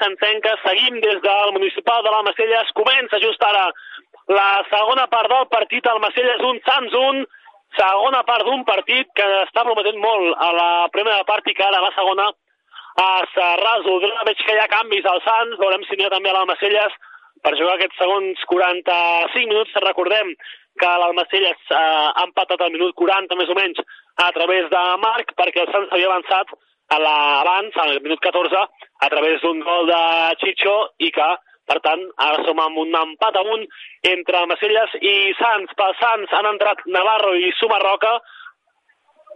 i. Seguim des del municipal de l'Almacelles. Comença just ara la segona part del partit. Almacelles 1, Sants 1. Segona part d'un partit que està prometent molt a la primera part i que ara la segona es resoldrà. Veig que hi ha canvis al Sants. Veurem si n'hi ha també a l'Almacelles per jugar aquests segons 45 minuts. Recordem que l'Almacelles eh, ha empatat al minut 40 més o menys a través de Marc perquè el Sants havia avançat a la, abans, al minut 14, a través d'un gol de Chicho i que, per tant, ara som amb un empat a un entre Almacelles i Sants. Pel Sants han entrat Navarro i Sumarroca,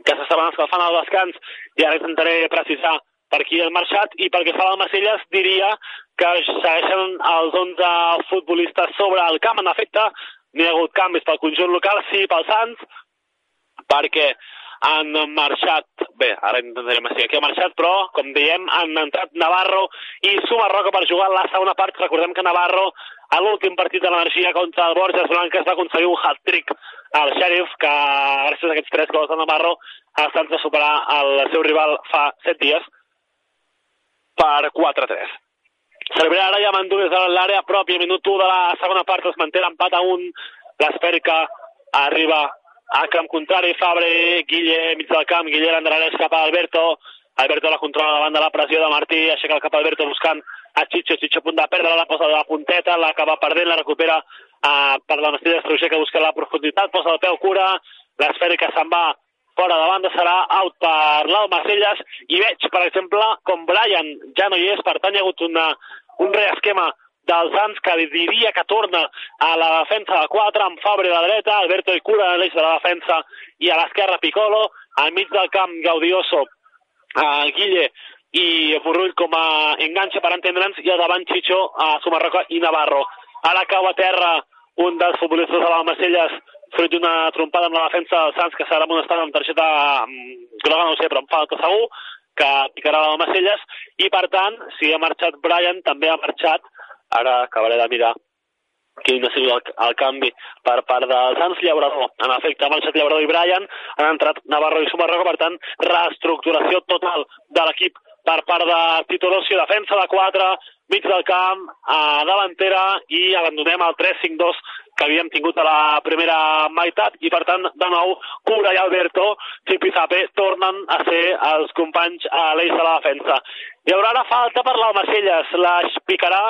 que s'estaven escalfant al descans, i ara intentaré precisar per qui han marxat, i pel que fa a l'Almacelles diria que segueixen els 11 futbolistes sobre el camp. En efecte, n'hi ha hagut canvis pel conjunt local, sí pel Sants, perquè han marxat, bé, ara intentarem així, aquí. Ha marxat, però, com diem, han entrat Navarro i Sumarroca per jugar la segona part. Recordem que Navarro, a l'últim partit de l'energia contra el Borges Blanques, va aconseguir un hat-trick al Sheriff, que gràcies a aquests tres gols de Navarro ha estat de superar el seu rival fa set dies per 4-3. Servirà ara ja Mandú des de l'àrea pròpia, minut 1 de la segona part, es manté l'empat a un, l'Esperca arriba a camp contrari, Fabre, Guille, mig del camp, Guille l'endarrereix cap a Alberto, Alberto la controla davant de la pressió de Martí, aixeca el cap a Alberto buscant a Chicho, Chicho a punt de perdre, la posa de la punteta, l'acaba perdent, la recupera uh, per la Mestilla Estruger que busca la profunditat, posa el peu cura, l'esfèrica se'n va fora de banda, serà out per l'Almacelles, i veig, per exemple, com Brian ja no hi és, per tant hi ha hagut una, un reesquema dels Sants que diria que torna a la defensa de 4 amb Fabre a la dreta, Alberto i Cura a l'eix de la defensa i a l'esquerra Piccolo, al mig del camp Gaudioso, a Guille i Burrull com a enganxa per entendre'ns i al davant Chicho a Sumarroca i Navarro. Ara cau a terra un dels futbolistes de l'Almacelles fruit d'una trompada amb la defensa dels Sants que serà amonestat amb targeta groga, no sé, però em falta segur que picarà l'Almacelles i per tant, si ha marxat Brian, també ha marxat Ara acabaré de mirar quin ha sigut el, el canvi per part del Sants Llaurador. En efecte, ha marxat Llaurador i Brian, han entrat Navarro i Sumarroca, per tant, reestructuració total de l'equip per part de Tito Rossi, defensa de 4, mig del camp, a davantera i abandonem el 3-5-2 que havíem tingut a la primera meitat. I per tant de nou Cura i Alberto Chipizape tornen a ser els companys a l'eix de la defensa. Hi haurà ara falta per l'Almacelles, la picarà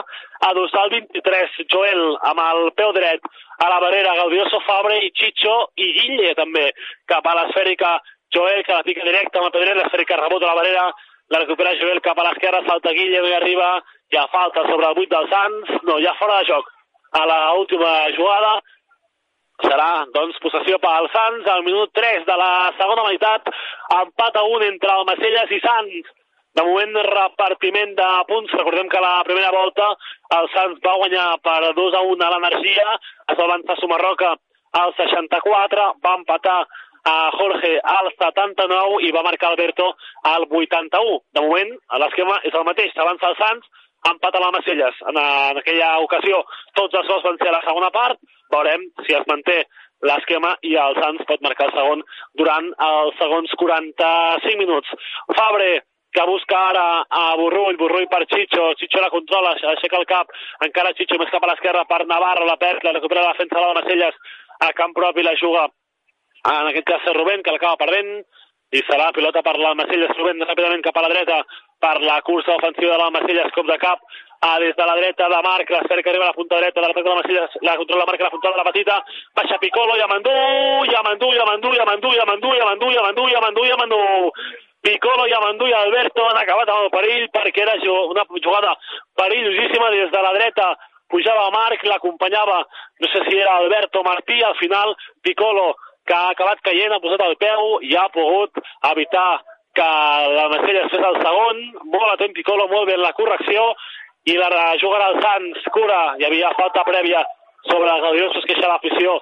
a dorsal 23, Joel amb el peu dret. A la barrera, Gaudioso Fabre i Chicho i Guille també, cap a l'esfèrica Joel que la pica directa amb el peu dret, l'esfèrica rebota a la barrera, la recupera Joel cap a l'esquerra, salta Guille, no hi arriba, hi ha falta sobre el 8 dels Sants, no, ja fora de joc a la última jugada. Serà, doncs, possessió pel Sants al minut 3 de la segona meitat. Empat a 1 entre el Macelles i Sants. De moment, repartiment de punts. Recordem que la primera volta el Sants va guanyar per 2 a 1 a l'energia. Es va avançar Sumarroca al 64. Va empatar a Jorge al 79 i va marcar Alberto al 81. De moment, l'esquema és el mateix. S'avança el Sants, empat a la Macelles. En, en aquella ocasió tots els gols van ser a la segona part. Veurem si es manté l'esquema i el Sants pot marcar el segon durant els segons 45 minuts. Fabre, que busca ara a Burrull, Burrull per Chicho, Chicho la controla, aixeca el cap, encara Chicho més cap a l'esquerra per Navarro, la perd, la recupera la defensa de la Macelles, a camp propi la juga en aquest cas Rubén, que l'acaba perdent, i serà pilota per la Macelles, Rubén ràpidament cap a la dreta, per la cursa ofensiva de la Macelles, cop de cap, a des de la dreta de Marc, l'esfera que arriba a la punta dreta de la de la Macelles, la controla Marc, la punta de la petita, baixa Piccolo, i Amandú, i Amandú, i Amandú, i Amandú, i Amandú, i Amandú, i Amandú, i Amandú, i Amandú, Piccolo i Amandú i Alberto han acabat amb el perill perquè era una jugada perillosíssima des de la dreta. Pujava Marc, l'acompanyava, no sé si era Alberto Martí, al final Piccolo, que ha acabat caient, ha posat el peu i ha pogut evitar que la Macella fes el segon, molt atent Piccolo, molt bé la correcció, i la jugarà el Sants, cura, hi havia falta prèvia sobre els audiosos que eixa l'afició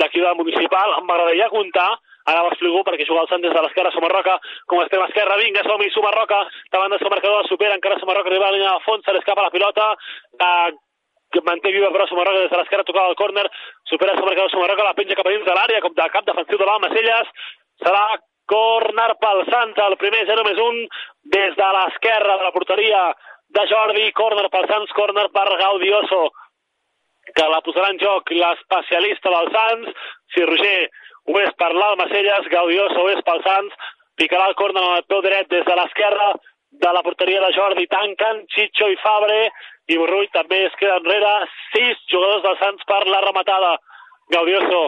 d'aquí del municipal, m'agradaria comptar. Ara m'explico perquè juga el Sant des de l'esquerra Somarroca, com estem a esquerra, vinga, som-hi, Somarroca, davant del seu marcador, supera encara Somarroca, arriba a la línia de fons, se l'escapa la pilota, eh, que manté viva però Somarroca des de l'esquerra, tocava el córner, supera el marcador la penja cap a dins de l'àrea, com de cap defensiu de l'Almacelles, serà corner pel Sants, el primer 0 més 1 des de l'esquerra de la porteria de Jordi, corner pel Sants, corner per Gaudioso, que la posarà en joc l'especialista del Sants, si Roger ho és per l'Almacelles, Gaudioso ho és pel Sants, picarà el corner amb el peu dret des de l'esquerra de la porteria de Jordi, tanquen Chicho i Fabre, i Borrull també es queda enrere, sis jugadors del Sants per la rematada. Gaudioso,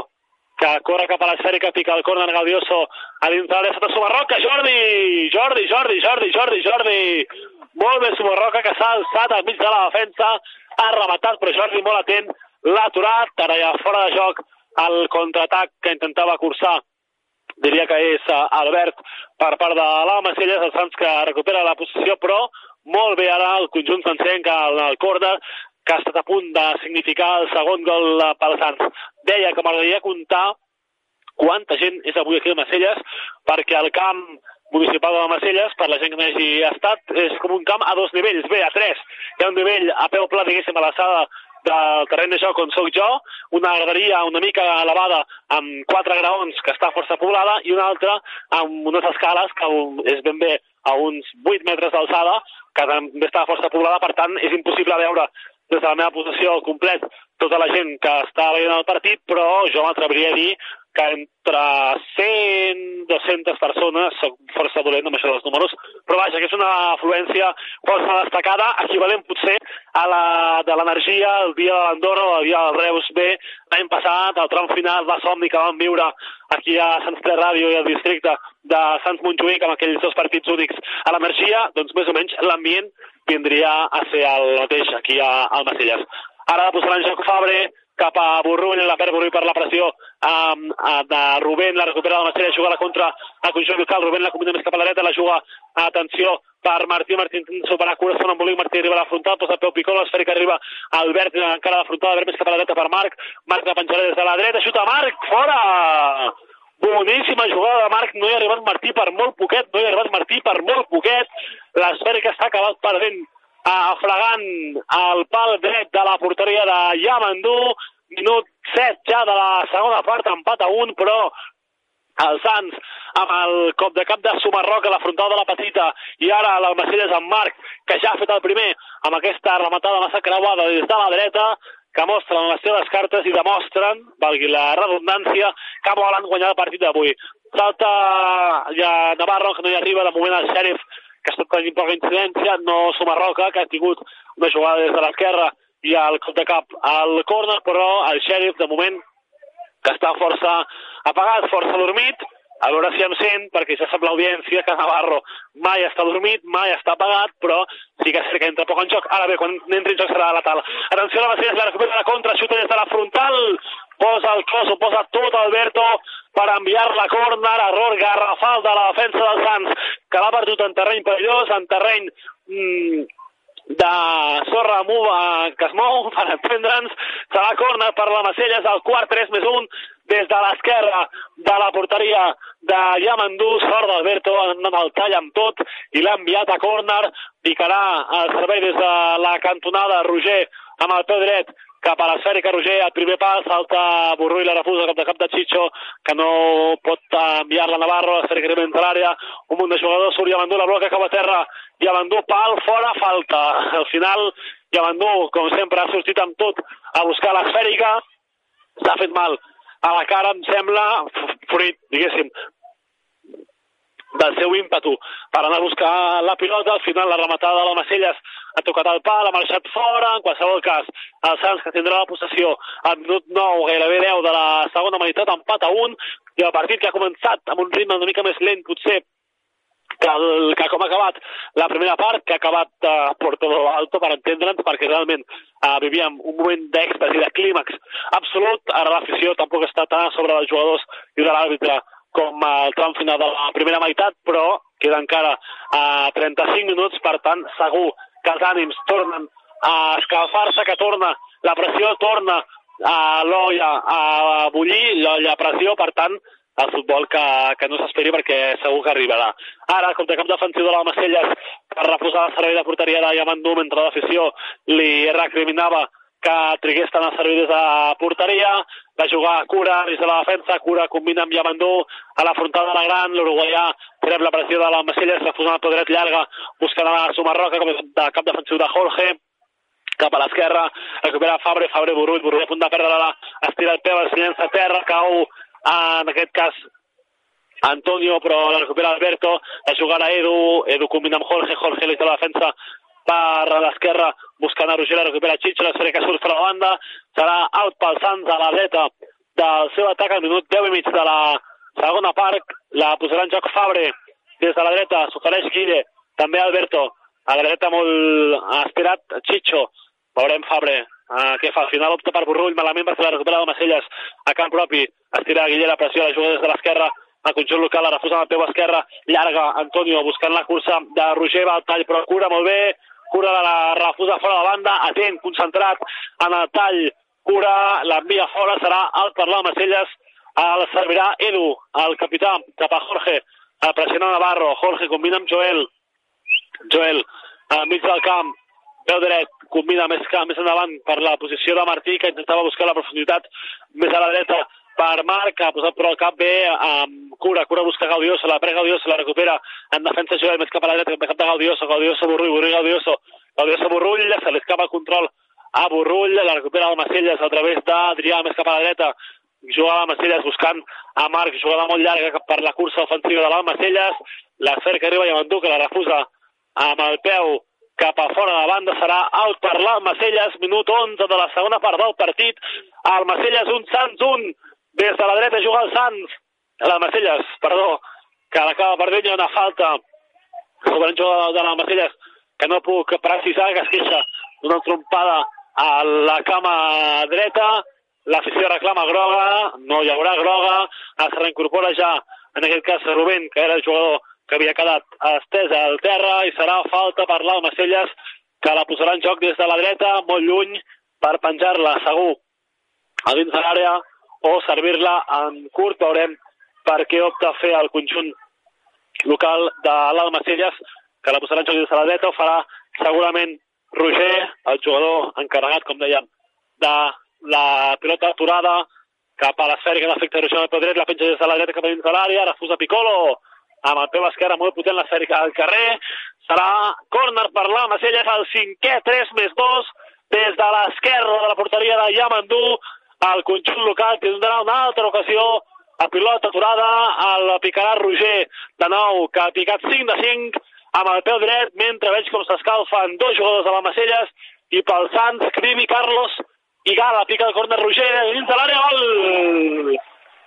que corre cap a l'esfèrica, pica el corner Gaudioso a dins de sota Sumarroca, Jordi! Jordi, Jordi, Jordi, Jordi, Jordi! Molt bé Sumarroca, que s'ha alçat al mig de la defensa, ha rematat, però Jordi molt atent, l'ha aturat, ara ja fora de joc el contraatac que intentava cursar diria que és Albert per part de la Macelles, el Sants que recupera la posició, però molt bé ara el conjunt sencenc al el corner, que ha estat a punt de significar el segon gol pel Sants. Deia que m'agradaria comptar quanta gent és avui aquí a Macelles, perquè el camp municipal de Macelles, per la gent que no hagi estat, és com un camp a dos nivells, bé, a tres. Hi ha un nivell a peu pla, diguéssim, a l'alçada del terreny de joc on sóc jo, una graderia una mica elevada amb quatre graons que està força poblada i una altra amb unes escales que és ben bé a uns 8 metres d'alçada, que també està força poblada, per tant és impossible veure des de la meva posició complet tota la gent que està veient el partit, però jo m'atreviria a dir que entre 100, 200 persones, soc força dolent amb això dels números, però vaja, que és una afluència força destacada, equivalent potser a la de l'energia el dia de l'Andorra o el dia del Reus B l'any passat, el tram final de somni que vam viure aquí a Sants 3 Ràdio i al districte de Sants Montjuïc amb aquells dos partits únics a l'energia, doncs més o menys l'ambient vindria a ser el mateix aquí a, al Macelles. Ara posarà en joc Fabre, cap a Borrull, la perd Borrull per la pressió um, de Rubén, la recupera de Macella, juga la contra a conjunt local, Rubén la combina més cap a la dreta, la juga, atenció, per Martí, Martí intenta superar cura, són embolic, Martí arriba a la frontal, posa peu picó, l'esfèrica arriba Albert, encara a la frontal, Albert més cap a la dreta per Marc, Marc la penjarà des de la dreta, xuta Marc, fora! Boníssima jugada de Marc, no hi ha arribat Martí per molt poquet, no hi ha arribat Martí per molt poquet, l'esfèrica està acabat perdent afregant el pal dret de la porteria de Yamandú, minut 7 ja de la segona part, empat a 1, però el Sants amb el cop de cap de Sumarroca la frontal de la petita i ara l'Almacelles amb Marc que ja ha fet el primer amb aquesta rematada massa creuada des de la dreta que mostren les seves cartes i demostren, valgui la redundància, que volen guanyar el partit d'avui. Salta ja Navarro, que no hi arriba, de moment el xèrif, que ha estat tenint poca incidència, no Sumarroca, que ha tingut una jugada des de l'esquerra i el cop de cap al corner, però el xèrif, de moment, que està força apagat, força dormit, a veure si em sent, perquè ja sap l'audiència que Navarro mai està dormit, mai està apagat, però sí que és cert que entra poc en joc. Ara bé, quan entri en joc serà la tal. Atenció a la Baciles, la recupera la contra, xuta des de la frontal, posa el cos, ho posa tot Alberto per enviar-la a córner, error garrafal de la defensa dels Sants, que l'ha perdut en terreny perillós, en terreny mm, de sorra muva que es mou, per entendre'ns, serà corner per la Macelles, el quart 3 més 1, des de l'esquerra de la porteria de Yamandú, sort d'Alberto, en el tall amb tot, i l'ha enviat a córner, picarà el servei des de la cantonada Roger amb el peu dret cap a l'esfèrica Roger, el primer pas, salta Borrú i la refusa cap de cap de Chicho, que no pot enviar-la Navarro, l'esfèrica arriba entre l'àrea, un munt de jugadors, surt Yamandú, la bloca cap a terra, Yamandú, pal, fora, falta. Al final, Yamandú, com sempre, ha sortit amb tot a buscar l'esfèrica, s'ha fet mal a la cara, em sembla, fruit, diguéssim, del seu ímpetu per anar a buscar la pilota. Al final la rematada de la Macelles ha tocat el pal, ha marxat fora. En qualsevol cas, el Sants que tindrà la possessió al minut 9, gairebé 10 de la segona meitat, empat a 1, i el partit que ha començat amb un ritme una mica més lent, potser, que, el, que com ha acabat la primera part, que ha acabat uh, por todo alto, per entendre'ns, perquè realment uh, vivíem un moment d'èxtasi, de clímax absolut. Ara l'afició tampoc està tan sobre els jugadors i de l'àrbitre com al tram final de la primera meitat, però queda encara a 35 minuts, per tant, segur que els ànims tornen a escalfar-se, que torna la pressió, torna a l'olla a bullir, l'olla a pressió, per tant, el futbol que, que no s'esperi perquè segur que arribarà. Ara, com de cap defensiu de la Macelles, per reposar el servei de porteria de Yamandú, mentre l'afició li recriminava que trigués tant a servir des de porteria, va jugar Cura des de la defensa, Cura combina amb Yamandú a la frontal de la gran, l'uruguaià rep la pressió de la Macelles, refusant el podret llarga, buscant a la Sumarroca com de cap defensiu de Jorge, cap a l'esquerra, recupera Fabre, Fabre Burrull, Burrull a punt de perdre-la, estira el peu, es llença a terra, cau en aquest cas Antonio, però la recupera Alberto, la jugarà Edu, Edu combina amb Jorge, Jorge li té la defensa per l'esquerra, buscant a Roger, recupera Chicho, l'esfera que surt per la banda, serà out pel Sants a la dreta del seu atac al minut 10 i mig de la segona part, la posarà en joc Fabre, des de la dreta, s'ofereix Guille, també Alberto, a la dreta molt aspirat Chicho, veurem Fabre, uh, què fa, al final opta per Borrull, malament perquè la recupera de Macelles a camp propi, estira Guille la pressió, la juga des de l'esquerra, el conjunt local la refusa amb el peu esquerra, llarga Antonio buscant la cursa de Roger, va al tall però cura molt bé, cura de la refusa fora de banda, atent, concentrat en el tall, cura, l'envia fora, serà alt per la Macelles, el servirà Edu, el capità, cap a Jorge, a pressionar Navarro, Jorge combina amb Joel, Joel, al mig del camp, peu dret, combina més, més endavant per la posició de Martí, que intentava buscar la profunditat més a la dreta, per Marc, ha posat però el cap bé amb Cura, Cura busca Gaudioso, la pren Gaudioso, la recupera en defensa Joel, més cap a la dreta, cap de Gaudioso, Gaudioso Burrull, Burrull Gaudioso, Gaudioso Burrull, se li escapa el control a Burrull, la recupera el Macelles a través d'Adrià, més cap a la dreta, jugava a Macelles buscant a Marc, jugada molt llarga per la cursa ofensiva de l'Almacelles, la cerca arriba i Mandú, que la refusa amb el peu cap a fora de banda, serà out per l'Almacelles, minut 11 de la segona part del partit, Almacelles un Sants un, des de la dreta juga el Sants, la Macelles, perdó, que l'acaba perdent, una falta. Sobre un jugador de la Macelles que no puc precisar, que es queixa d'una trompada a la cama dreta, l'afició reclama groga, no hi haurà groga, es reincorpora ja, en aquest cas Rubén, que era el jugador que havia quedat estès al terra, i serà falta per l'Almacelles, que la posarà en joc des de la dreta, molt lluny, per penjar-la segur. A dins de l'àrea, o servir-la en curt. Veurem per què opta a fer el conjunt local de l'Almacelles, que la posarà en joc de la dreta, o farà segurament Roger, el jugador encarregat, com dèiem, de la pilota aturada cap a l'esfèrica d'efecte Roger del peu dret, la penja des de la dreta cap a dins de l'àrea, refusa Piccolo, amb el peu esquerre molt potent l'esfèrica al carrer, serà córner per l'Almacelles, el cinquè, 3 més 2, des de l'esquerra de la porteria de Yamandú, el conjunt local donarà una altra ocasió a pilota aturada, el picarà Roger de nou, que ha picat 5 de 5 amb el peu dret, mentre veig com s'escalfen dos jugadors de la Macelles i pel Sants, Crimi, Carlos i Gala, pica el corner Roger dins de l'àrea, gol!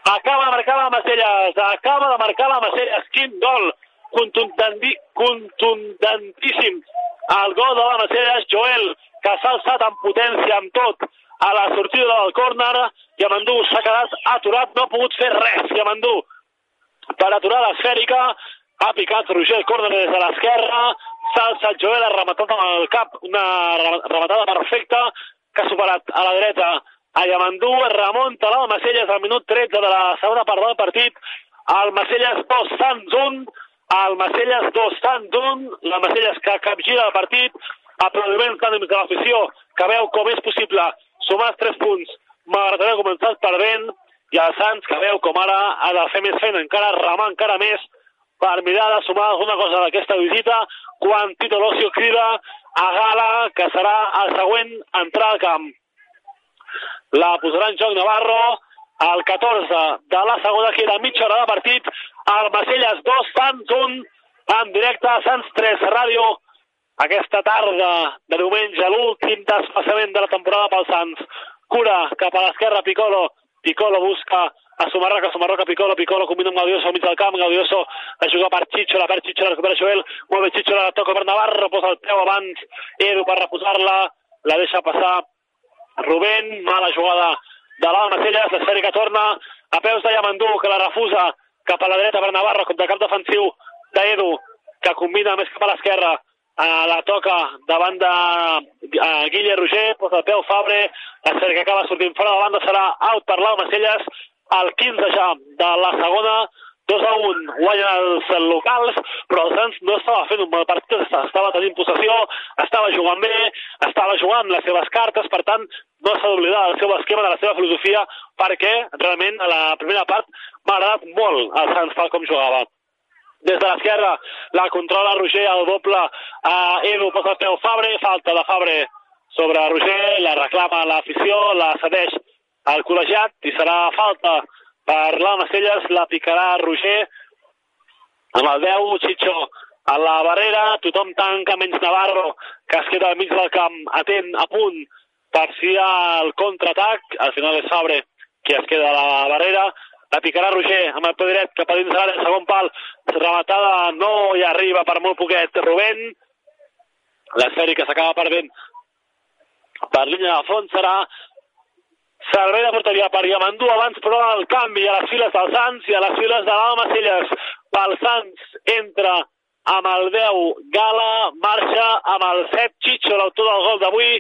Acaba de marcar la Macelles, acaba de marcar la Macelles, quin gol! contundentíssim el gol de la Macelles, Joel, que s'ha alçat amb potència amb tot a la sortida del córner, Yamandú s'ha quedat aturat, no ha pogut fer res, Yamandú, per aturar l'esfèrica, ha picat Roger el córner des de l'esquerra, s'ha alçat Joel, ha rematat amb el cap, una rematada perfecta, que ha superat a la dreta a Yamandú, remunta la Macelles al minut 13 de la segona part del partit, el Macelles 2, Sants 1, el Macelles 2, Sants 1, la Macelles que capgira el partit, aplaudiments d'ànims de l'afició, que veu com és possible sumar els tres punts, malgrat haver començat perdent, i el Sants, que veu com ara ha de fer més feina, encara remar encara més, per mirar de sumar alguna cosa d'aquesta visita, quan Tito Locio crida a Gala, que serà el següent a entrar al camp. La posarà en joc Navarro, el 14 de la segona, que era mitja hora de partit, el Macelles 2, Sants 1, en directe a Sants 3 Ràdio, aquesta tarda de diumenge, l'últim desplaçament de la temporada pel Sants. Cura cap a l'esquerra, Piccolo. Piccolo busca a Sumarroca, Sumarroca, Piccolo, Piccolo combina amb Gaudioso al mig del camp, Gaudioso la juga per Chicho, la per Chicho, la recupera Joel, bé Chicho, la toca per Navarro, posa el peu abans, Edu per refusar-la, la deixa passar Rubén, mala jugada de l'Alma Celles, l'esfera que torna a peus de Yamandú, que la refusa cap a la dreta per Navarro, de cap defensiu d'Edu, que combina més cap a l'esquerra, a la toca davant de uh, Guille Roger, posa el peu Fabre, la que acaba sortint fora de banda serà out per l'Almacelles, el 15 ja de la segona, 2 a 1 guanyen els locals, però el Sants no estava fent un mal partit, estava tenint possessió, estava jugant bé, estava jugant les seves cartes, per tant, no s'ha d'oblidar del seu esquema, de la seva filosofia, perquè realment a la primera part m'ha agradat molt el Sants tal com jugava. Des de l'esquerra, la controla Roger, el doble a Edu, posa el peu Fabre, falta de Fabre sobre Roger, la reclama l'afició, la cedeix al col·legiat i serà falta per la Macelles, la picarà Roger amb el 10, Chicho a la barrera, tothom tanca menys Navarro, que es queda al mig del camp atent, a punt, per si hi ha el contraatac, al final és Fabre qui es queda a la barrera, la picarà Roger amb el peu dret cap a dins de l'àrea, segon pal, rematada, no hi arriba per molt poquet Rubén, l'esfèrica s'acaba perdent per línia de fons, serà servei de porteria per Diamandú abans però el canvi a les files dels Sants i a les files de l'Alma Celles. Pel Sants entra amb el 10 Gala, marxa amb el 7 Chicho, l'autor del gol d'avui,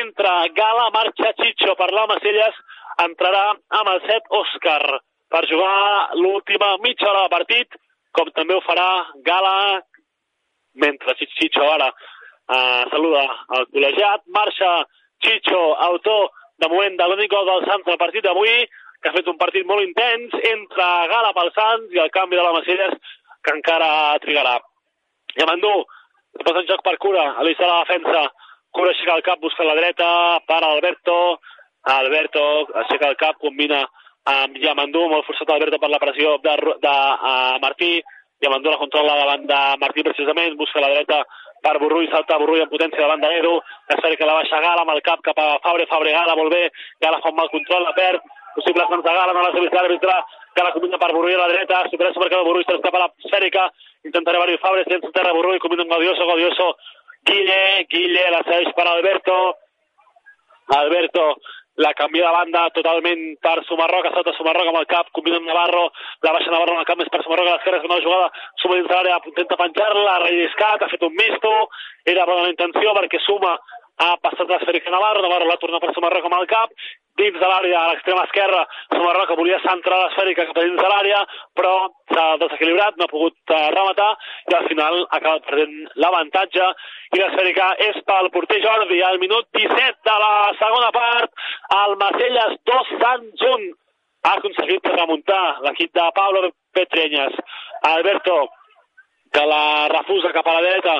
entra Gala, marxa Chicho per l'Alma Celles, entrarà amb el 7 Òscar per jugar l'última mitja hora de partit, com també ho farà Gala, mentre Chicho ara eh, saluda el col·legiat, marxa Chicho, autor de moment de l'únic gol del Sants del partit d'avui, que ha fet un partit molt intens, entre Gala pel Sants i el canvi de la Macelles, que encara trigarà. Yamandú, es posa en joc per Cura, a l'eix de la defensa, Cura aixeca el cap, busca la dreta, per Alberto, Alberto aixeca el cap, combina amb Yamandú, molt forçat Alberto per la pressió de, de uh, Martí, Yamandú la controla davant de Martí precisament, busca la dreta per Borrull, salta Borrull en potència davant d'Edu, espera que la baixa Gala amb el cap cap a Fabre, Fabre Gala, molt bé, Gala fa un mal control, la perd, possibles mans de Gala, no l'ha vist l'àrbitre, Gala combina per Borrull a la dreta, supera que Borrull se l'escapa a l'esfèrica, intenta rebre Fabre, sense terra Borrull, combina amb Gaudioso, Gaudioso, Guille, Guille la segueix per Alberto, Alberto la canvia de banda totalment per Sumarroca, salta Sumarroca amb el cap, combina amb Navarro, la baixa Navarro amb el cap més per Sumarroca, l'esquerra és una jugada, suma dins l'àrea, intenta penjar-la, ha relliscat, ha fet un misto, era bona la intenció perquè suma ha passat l'esfèrica Navarro, Navarro l'ha tornat per Sumarroca amb el cap, dins de l'àrea, a l'extrema esquerra, Sumarroca volia centrar l'esfèrica cap a dins de l'àrea, però s'ha desequilibrat, no ha pogut uh, rematar, i al final ha acabat perdent l'avantatge, i l'esfèrica és pel porter Jordi, al minut 17 de la segona part, el Macelles 2 Sants 1, ha aconseguit remuntar l'equip de Pablo Petrenyes. Alberto, que la refusa cap a la dreta,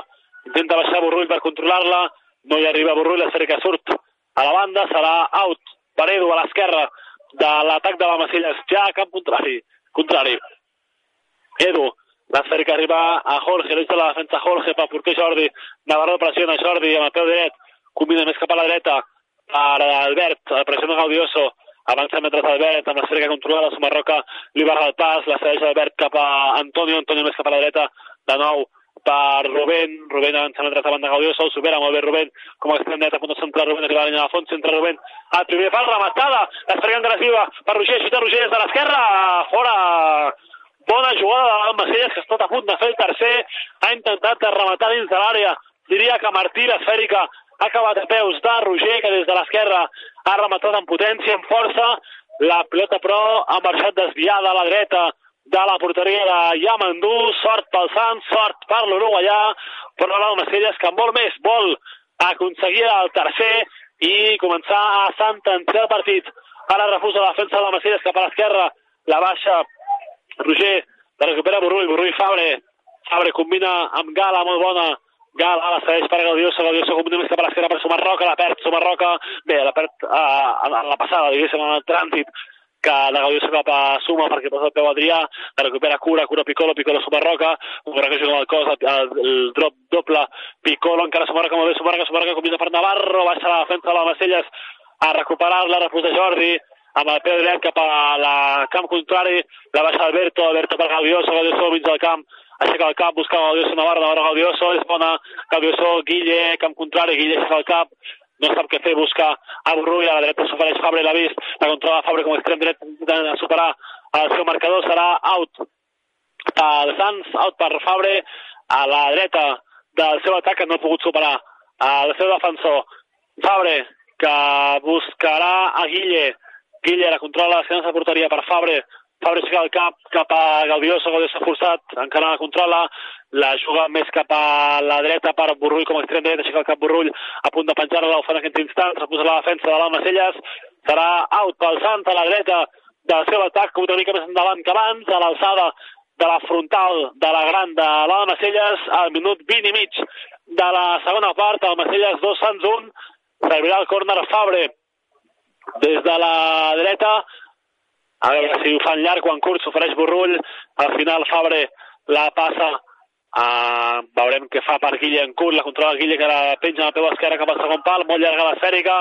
intenta baixar Borrull per controlar-la, no hi arriba Borrull, l'esfèrica surt a la banda, serà out per Edu a l'esquerra de l'atac de la Macelles, ja a camp contrari. contrari. Edu, l'esfèrica arriba a Jorge, l'eix de la defensa. Jorge per porter Jordi, Navarro pressiona Jordi amb el peu dret, combina més cap a la dreta per Albert, la pressiona Gaudioso, avança metres Albert, amb l'esfèrica controlada, Sumarroca. Li barra el pas, la segueix Albert cap a Antonio, Antonio més cap a la dreta, de nou per Rubén, Rubén avança metres davant de Gaudioso, el supera. Molt bé Rubén, com a extrem net a punt de centrar Rubén, arriba a la línia de fons, centra Rubén, al primer pal, rematada, l'esfèrica agressiva per Roger, xuta Roger des de l'esquerra, fora, bona jugada de Macelles, que ha estat a punt de fer el tercer, ha intentat rematar dins de l'àrea, diria que Martí, l'esfèrica, ha acabat a peus de Roger, que des de l'esquerra ha rematat amb potència, amb força, la pilota però ha marxat desviada a la dreta de la porteria de Yamandú, sort pel Sant, sort per l'Uruguaià, però la Macelles que vol més, vol aconseguir el tercer i començar a sentenciar el partit. Ara refusa la defensa de la Macelles cap a l'esquerra, la baixa Roger, la recupera Borrull, Borrull Fabre, Fabre combina amb Gala, molt bona, Gala la segueix per Gaudioso, Gaudioso combina més cap a l'esquerra per Sumarroca, la perd Sumarroca, bé, la perd uh, en la passada, diguéssim, en el trànsit, que de Gaudioso cap a Suma perquè posa el peu Adrià, la recupera Cura, Cura Piccolo, Piccolo Sumarroca, Sumarroca juga amb el cos, el, el drop doble, Piccolo encara Sumarroca, molt bé Sumarroca, Sumarroca combina per Navarro, baixa la defensa de la Macelles a recuperar-la, refusa Jordi, amb el peu dret cap a la camp contrari, la baixa Alberto, Alberto per Gaudioso, Gaudioso mig del camp, aixeca el cap, busca Gaudioso Navarro, Navarro Gaudioso, és bona, Gaudioso, Guille, camp contrari, Guille aixeca el cap, no sap què fer, busca a Borrull, a la dreta s'ofereix Fabre, l'ha vist, la controla Fabre com a extrem dret, de superar el seu marcador, serà out. El Sants, out per Fabre, a la dreta del seu atac, que no ha pogut superar el seu defensor, Fabre, que buscarà a Guille, Guille la controla, l'esquena de porteria per Fabre, Fabre aixeca el cap cap a Gaudioso, Gaudioso forçat, encara la controla, la juga més cap a la dreta per Borrull com a extrem dret, aixeca el cap Borrull a punt de penjar-la, ho fa en aquest instant, reposa la defensa de l'Alma Celles, serà out pel Sant a la dreta del seu atac, una mica més endavant que abans, a l'alçada de la frontal de la gran de l'Almacelles al minut 20 i mig de la segona part, Almacelles 2, Sants 1, servirà el córner Fabre des de la dreta, a veure si ho fan llarg, quan curt s'ofereix Borrull, al final Fabre la passa. Uh, veurem què fa per Guille en curt, la controla Guille que la penja amb el peu esquerre cap al segon pal, molt llarga l'esfèrica,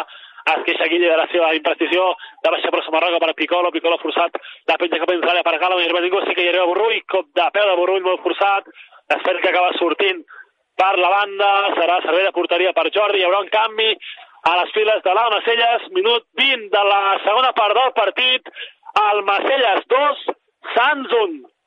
es queixa Guille de la seva imprecisió, de baixa per Samarroca per Piccolo, Piccolo forçat, la penja cap a per Gala, ningú, sí que hi arriba Borrull, cop de peu de Borrull molt forçat, l'esfèrica acaba sortint per la banda, serà servei de porteria per Jordi, hi haurà un canvi a les files de l'Alma Macelles, minut 20 de la segona part del partit, el Macelles 2, Sants 1.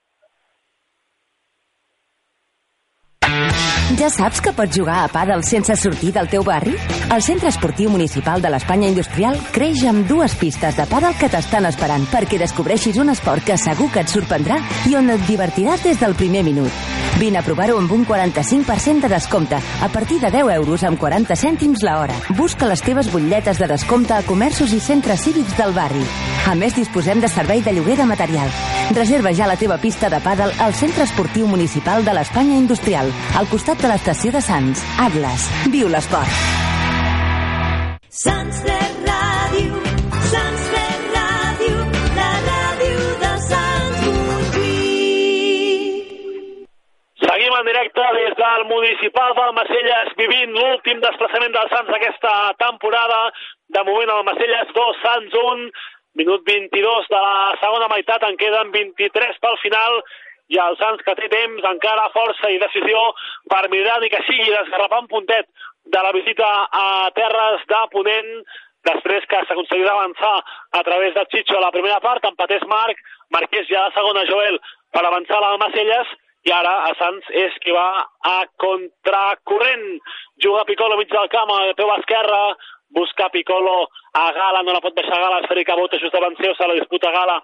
Ja saps que pots jugar a pàdel sense sortir del teu barri? El Centre Esportiu Municipal de l'Espanya Industrial creix amb dues pistes de pàdel que t'estan esperant perquè descobreixis un esport que segur que et sorprendrà i on et divertiràs des del primer minut. Vine a provar-ho amb un 45% de descompte, a partir de 10 euros amb 40 cèntims la hora. Busca les teves butlletes de descompte a comerços i centres cívics del barri. A més, disposem de servei de lloguer de material. Reserva ja la teva pista de pàdel al Centre Esportiu Municipal de l'Espanya Industrial, al costat de l'estació de Sants. Atlas. Viu l'esport. Sants de Ràdio, Sants de Ràdio, la ràdio de Sants Montjuïc. Seguim en directe des del municipal d'Almacelles, vivint l'últim desplaçament dels Sants d'aquesta temporada. De moment, Almacelles 2, Sants 1, minut 22 de la segona meitat, en queden 23 pel final, i el Sants que té temps, encara força i decisió per mirar ni que sigui un puntet de la visita a terres de Ponent, després que s'aconseguís avançar a través de Chicho a la primera part, empatés Marc, Marquès ja a la segona Joel per avançar a l'Almacelles, i ara a Sants és qui va a contracorrent. Juga Piccolo mig del camp, al peu esquerre, busca Piccolo a Gala, no la pot deixar Gala, esfèrica bota just davant seu, se la disputa Gala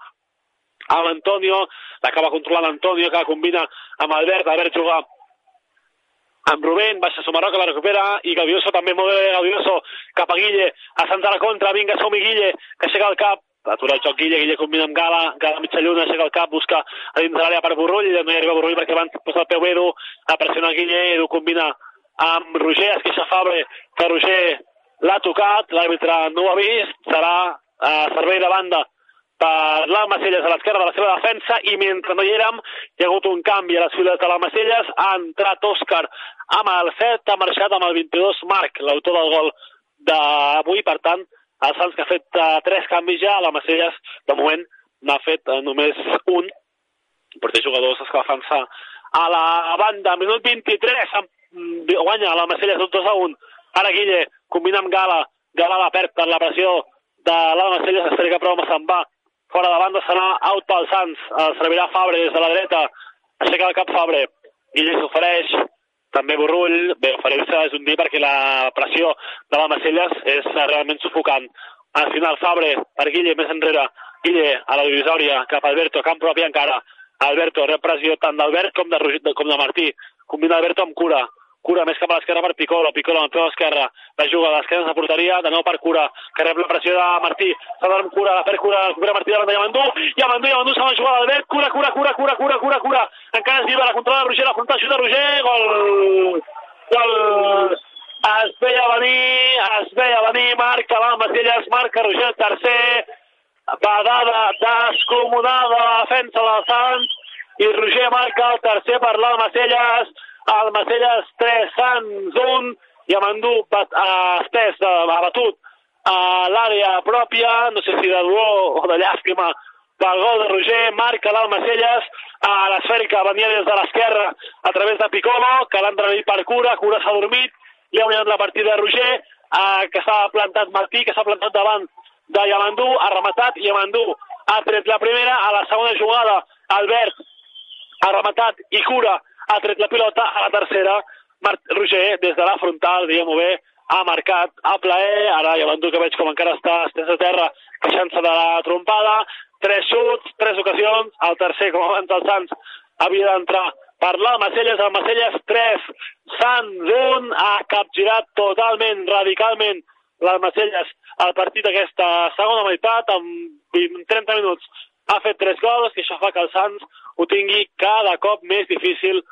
amb Antonio, l'acaba controlant Antonio, que la combina amb Albert, Albert juga amb Rubén, baixa Somarroca, la recupera, i Gaudioso també molt bé, Gaudioso, cap a Guille, a Santa la contra, vinga, som-hi Guille, que aixeca el cap, atura el joc Guille, Guille combina amb Gala, Gala mitja lluna, aixeca el cap, busca a dins de l'àrea per Borrull, no hi arriba Borrull perquè abans posa el peu Edu, a pressionar Guille, Edu combina amb Roger, es queixa Fabre, que Roger l'ha tocat, l'àrbitre no ho ha vist, serà a servei de banda per l'Almacelles a l'esquerra de la seva defensa i mentre no hi érem hi ha hagut un canvi a les files de l'Almacelles ha entrat Òscar amb el 7 ha marxat amb el 22 Marc l'autor del gol d'avui. Per tant el Sants que ha fet uh, tres canvis ja l'Almacelles de moment n'ha fet uh, només un. Però té jugadors que defensa a la banda. Minut 23 amb, guanya l'Almacelles 2 a 1 ara Guille combina amb Gala. Gala la perd per la pressió de l'Almacelles es que prou se'n va. Fora de banda serà out pel Sants, el servirà Fabre des de la dreta, aixeca el cap Fabre, Guille s'ofereix, també Borrull, bé, oferir-se és un dir perquè la pressió de la Macelles és realment sufocant. Al final Fabre per Guille més enrere, Guille a la divisòria cap a Alberto, camp propi encara, Alberto rep pressió tant d'Albert com, de, com de Martí, combina Alberto amb cura, Cura més cap a l'esquerra per Piccolo, Piccolo amb peu esquerra, la juga a l'esquerra de porteria, de nou per Cura, que rep la pressió de Martí, s'ha amb Cura, per Cura, recupera Martí davant de Yamandú, Yamandú, Yamandú s'ha de jugar d'Albert, Cura, Cura, Cura, Cura, Cura, Cura, Cura, encara es viva la controla de Roger, la frontal xuta Roger, gol, gol, es veia venir, es veia venir, marca la Macelles, marca Roger el tercer, badada descomunada la defensa del Sants, i Roger marca el tercer per l'Almacelles, Almacelles 3, Sants 1, i Amandú estès, abatut a l'àrea pròpia, no sé si de dolor o de llàstima, del gol de Roger, marca l'Almacelles, a l'esfèrica venia des de l'esquerra a través de Piccolo, que l'ha entrenat per Cura, Cura s'ha dormit, li ha guanyat la partida de Roger, eh, que s'ha plantat Martí, que s'ha plantat davant de Yamandú, ha rematat, Yamandú ha tret la primera, a la segona jugada Albert ha rematat i Cura ha tret la pilota a la tercera. Mart Roger, des de la frontal, diguem-ho bé, ha marcat a plaer, ara ja l'endú que veig com encara està estès a terra, queixant-se de la trompada, tres xuts, tres ocasions, el tercer, com abans el Sants, havia d'entrar per la Macelles, el Macelles 3, Sants 1, ha capgirat totalment, radicalment, les Macelles al partit d'aquesta segona meitat, amb 20, 30 minuts ha fet tres gols i això fa que el Sants ho tingui cada cop més difícil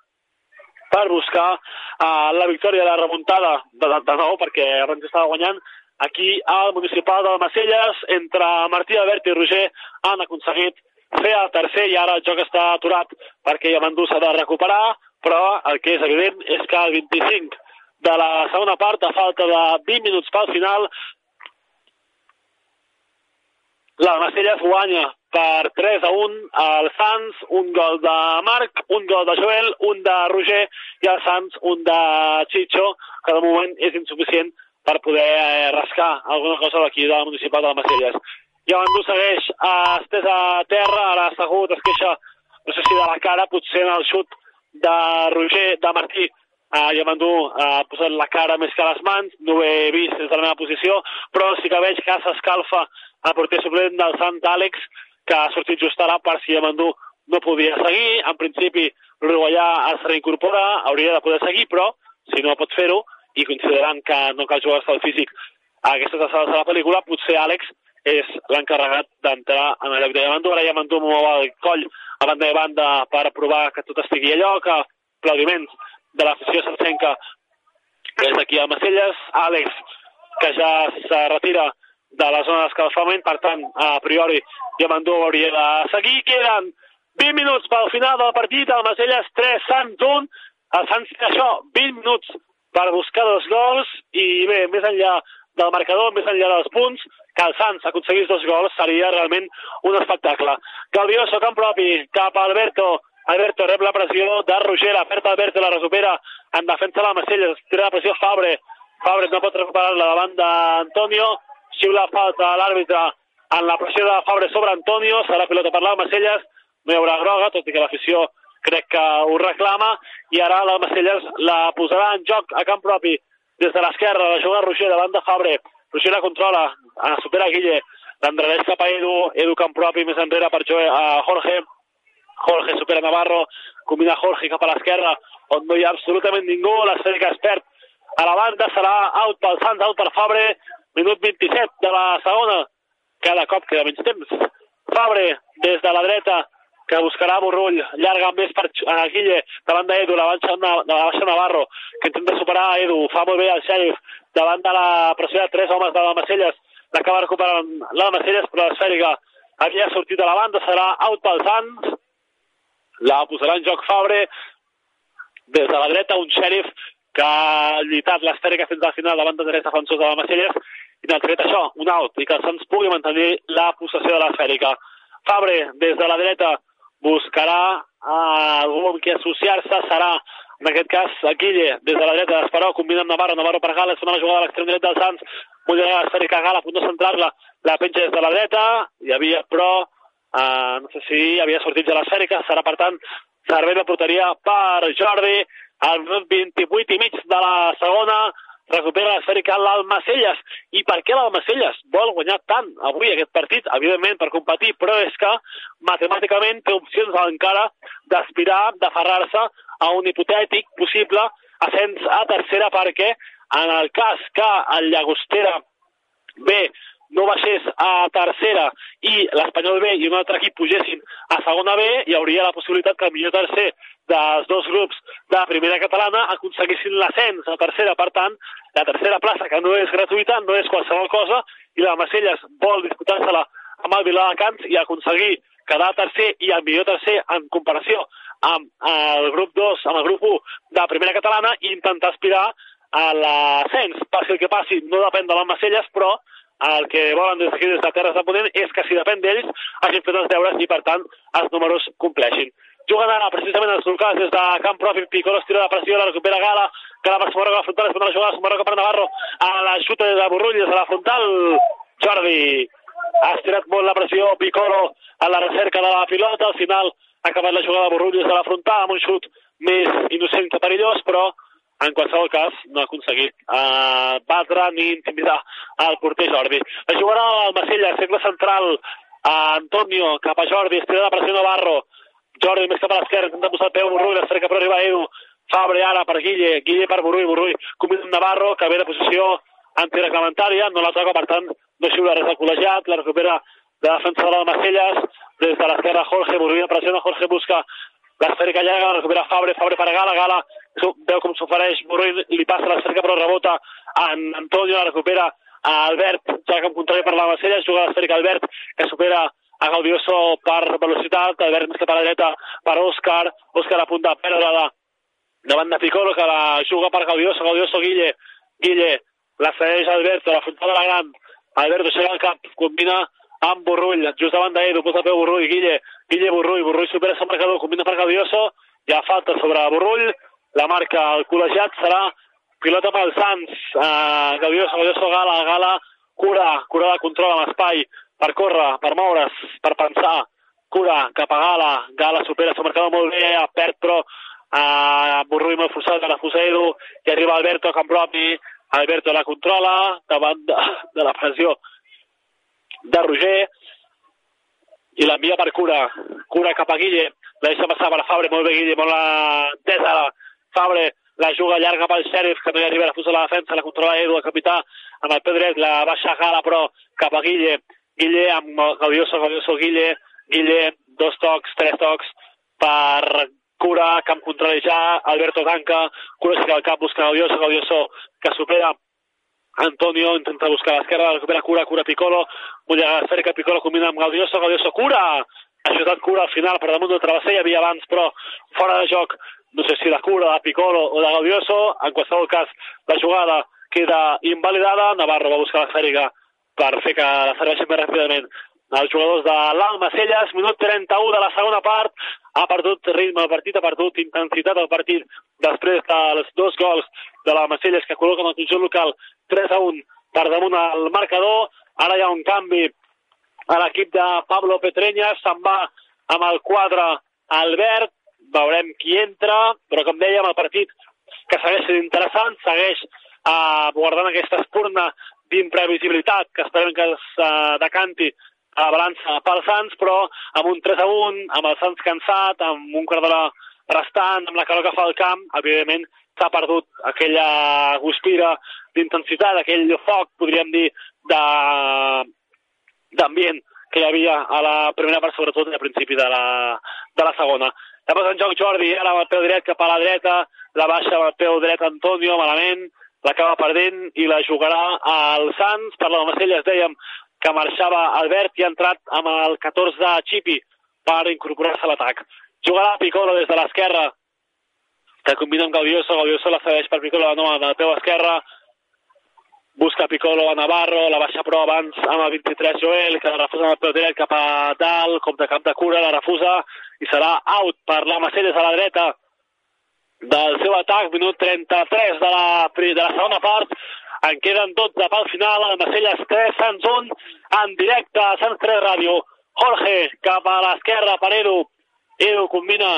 per buscar uh, la victòria de la remuntada de, de, de nou, perquè abans estava guanyant aquí al municipal de Macelles, entre Martí Albert i Roger han aconseguit fer el tercer i ara el joc està aturat perquè Yamandú s'ha de recuperar, però el que és evident és que el 25 de la segona part, a falta de 20 minuts pel final, la Macelles guanya per 3 a 1 al Sants, un gol de Marc, un gol de Joel, un de Roger i al Sants un de Chicho, que de moment és insuficient per poder eh, rascar alguna cosa d'aquí de la municipal de la Macelles. Abandú segueix eh, estès a terra, ara assegut, es queixa, no sé si de la cara, potser en el xut de Roger, de Martí, Uh, Yamandú uh, ha posat la cara més que les mans, no ho he vist des de la meva posició, però sí que veig que s'escalfa el porter suplent del Sant Àlex, que ha sortit just ara per si Yamandú no podia seguir. En principi, l'Uruguaià es reincorpora, hauria de poder seguir, però si no pot fer-ho, i considerant que no cal jugar estat físic a aquestes alçades de la pel·lícula, potser Àlex és l'encarregat d'entrar en el lloc de Yamandú. Ara Yamandú mou el coll a banda i banda per provar que tot estigui a lloc, aplaudiments de l'afició sencenca que és aquí a Macelles, Àlex, que ja se retira de la zona d'escalfament, per tant, a priori, Diamandú hauria de seguir. Queden 20 minuts pel final del partit, el Macelles 3, Sants 1, el Sants això, 20 minuts per buscar dos gols, i bé, més enllà del marcador, més enllà dels punts, que el Sants aconseguís dos gols seria realment un espectacle. Calvioso, camp propi, cap a Alberto, Alberto rep la pressió de Roger, la perd Alberto, la recupera en defensa de la Macelles, tira la pressió Fabre, Fabre no pot recuperar-la davant d'Antonio, xiula falta a l'àrbitre en la pressió de Fabre sobre Antonio, serà pilota per la Macelles, no hi haurà groga, tot i que l'afició crec que ho reclama, i ara la Macelles la posarà en joc a camp propi des de l'esquerra, la juga Roger davant de Fabre, Roger la controla, a supera Guille, l'endredeix cap a Edu, Edu camp propi més enrere per Joe, a Jorge, Jorge supera Navarro, combina Jorge cap a l'esquerra, on no hi ha absolutament ningú, l'esfèrica es perd a la banda, serà out pel Sants, out per Fabre, minut 27 de la segona, cada cop queda menys temps. Fabre, des de la dreta, que buscarà Borrull, llarga més per a Guille, davant d'Edu, la baixa, la baixa Navarro, que intenta superar Edu, fa molt bé el xèrif, davant de la pressió de tres homes de la Macelles, l'acaba recuperant la Macelles, però l'esfèrica havia sortit de la banda, serà out pel Sants, la posarà en joc Fabre, des de la dreta un xèrif que ha lluitat l'esfèrica fins al final davant de tres defensors de la Macelles i n'ha tret això, un out, i que se'ns pugui mantenir la possessió de l'esfèrica. Fabre, des de la dreta, buscarà algú amb qui associar-se, serà en aquest cas Guille, des de la dreta d'Esperó, combina amb Navarro, Navarro per Gala, és una jugada a l'extrem dret del Sants, molt de l'esfèrica Gala, a punt de centrar-la, la penja des de la dreta, hi havia però, uh, no sé si havia sortit ja l'esfèrica, serà per tant servei de porteria per Jordi, al minut 28 i mig de la segona, recupera l'esfèrica l'Almacelles. I per què l'Almacelles vol guanyar tant avui aquest partit? Evidentment per competir, però és que matemàticament té opcions encara d'aspirar, d'aferrar-se a un hipotètic possible ascens a tercera perquè en el cas que el Llagostera B no baixés a tercera i l'Espanyol B i un altre equip pugessin a segona B, hi hauria la possibilitat que el millor tercer dels dos grups de primera catalana aconseguissin l'ascens a tercera. Per tant, la tercera plaça, que no és gratuïta, no és qualsevol cosa, i la Macelles vol disputar-se-la amb el Viladecans i aconseguir quedar tercer i el millor tercer en comparació amb el grup 2, amb el grup 1 de primera catalana i intentar aspirar a l'ascens. Passi el que passi, no depèn de les Macelles, però el que volen d'aquí, des de Terres de Ponent, és que si depèn d'ells, hagin fet els deures i, per tant, els números compleixin. Juguen ara precisament els locals des de camp propi, Piccolo estira la pressió, la recupera Gala, Gala per Sumarroca a la frontal, es la jugada, Sumarroca per Navarro, a la xuta de Borrull des de la frontal, Jordi ha estirat molt la pressió, Piccolo a la recerca de la pilota, al final ha acabat la jugada Borrull des de la frontal amb un xut més innocent que perillós, però en qualsevol cas no ha aconseguit uh, batre ni intimidar el porter Jordi. La jugada al Macella, segle central, a Antonio cap a Jordi, estira la pressió Navarro, Jordi més cap a l'esquerra, intenta posar el peu Borrull, la cerca però arriba Edu, Fabre ara per Guille, Guille per Borrull, Borrull combina Navarro, que ve de posició antireglamentària, no la toca, per tant, no xiula res al col·legiat, la recupera de defensa de la Macelles, des de l'esquerra Jorge, Burrull pressiona, Jorge busca l'esfèrica llarga, la recupera Fabre, Fabre per Gala, Gala veu com s'ofereix, Burrull li passa l'esfèrica però rebota en Antonio, la recupera a Albert, ja que en contrari per la Macella, juga l'esfèrica Albert, que supera a Gaudioso per velocitat, Albert més cap a la dreta per Òscar, Òscar a punt de perdre-la davant de Piccolo, que la juga per Gaudioso, Gaudioso Guille, Guille, la segueix Alberto, la frontal de la gran, Alberto aixeca el cap, combina amb Borrull, just davant d'Edu, posa peu Borrull, Guille, Guille Borrull, Borrull supera el marcador, combina per Gaudioso, hi ha falta sobre Borrull, la marca el col·legiat serà pilota pel Sants, uh, Gaudioso, Gaudioso, Gala, Gala, cura, cura de control amb espai, per córrer, per moure's, per pensar, cura cap a Gala, Gala supera el marcador molt bé, perd però a Borrull molt forçat, a la Fusedo, i arriba Alberto a camp propi, Alberto la controla davant de, de la pressió de Roger i l'envia per Cura, Cura cap a Guille, la deixa passar per Fabre, molt bé Guille, molt entesa, Fabre la juga llarga pel Sheriff, que no hi arriba la fusa la defensa, la controla Edu, el capità, amb el peu dret, la baixa Gala, però cap a Guille, Guille amb Gaudioso, Gaudioso, Guille, Guille, dos tocs, tres tocs, per Cura, camp contralejar, Alberto tanca, Cura aixeca el cap, busca Gaudioso, Gaudioso, que supera Antonio intenta buscar a l'esquerra, recupera Cura, Cura Piccolo, mulla esfèrica Piccolo combina amb Gaudioso, Gaudioso Cura, ha ajudat Cura al final per damunt del travesser, hi havia abans però fora de joc, no sé si de Cura, de Piccolo o de Gaudioso, en qualsevol cas la jugada queda invalidada, Navarro va buscar l'esfèrica per fer que la serveixin més ràpidament els jugadors de l'Almacelles, minut 31 de la segona part, ha perdut ritme el partit, ha perdut intensitat el partit després dels dos gols de l'Almacelles que col·loquen el conjunt local 3 a 1 per damunt el marcador. Ara hi ha un canvi a l'equip de Pablo Petreñas, se'n va amb el quadre Albert, veurem qui entra, però com dèiem, el partit que segueix sent interessant, segueix eh, guardant aquesta espurna d'imprevisibilitat que esperem que es eh, decanti a la balança pel Sants, però amb un 3 a 1, amb el Sants cansat, amb un quart d'hora restant, amb la calor que fa el camp, evidentment s'ha perdut aquella guspira d'intensitat, aquell foc, podríem dir, d'ambient que hi havia a la primera part, sobretot al principi de la, de la segona. Llavors en joc Jordi, ara amb el peu dret cap a la dreta, la baixa amb el peu dret Antonio, malament, l'acaba perdent i la jugarà al Sants. Per la Macelles dèiem que marxava Albert i ha entrat amb el 14 de Chipi per incorporar-se a l'atac. Jugarà Piccolo des de l'esquerra, que combina amb Gaudioso, Gaudioso la cedeix per Piccolo de nou amb el peu esquerre, busca Piccolo a Navarro, la baixa però abans amb el 23 Joel, que la refusa amb el peu dret cap a dalt, com de cap de cura, la refusa i serà out per la Macelles a la dreta. Del seu atac, minut 33 de la, de la segona part, en queden 12 pel final, el Macelles 3, Sants 1, en directe a Sants 3 Ràdio. Jorge cap a l'esquerra per Edu, Edu combina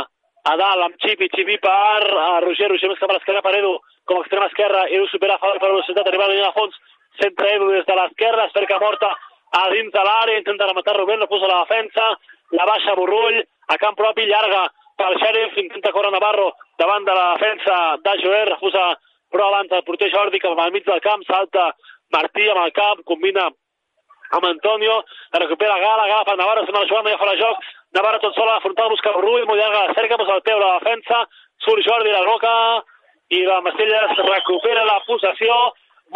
a dalt amb Xipi, Xipi per a Roger, Roger més cap a l'esquerra per Edu, com a extrema esquerra, Edu supera Fabre per velocitat, arriba a la fons, centra Edu des de l'esquerra, es cerca morta a dins de l'àrea, intenta rematar Rubén, reposa la defensa, la baixa Borrull, a camp propi, llarga pel Sheriff, intenta córrer Navarro davant de la defensa de Joel, refusa però abans el porter Jordi, que al mig del camp salta Martí amb el cap, combina amb Antonio, la recupera Gala, per Navarro, se no hi ha fora joc, Navarro tot sol a la frontal, busca Rull, molt llarga, cerca, posa el peu la defensa, surt Jordi, la roca, i la Macelles recupera la possessió,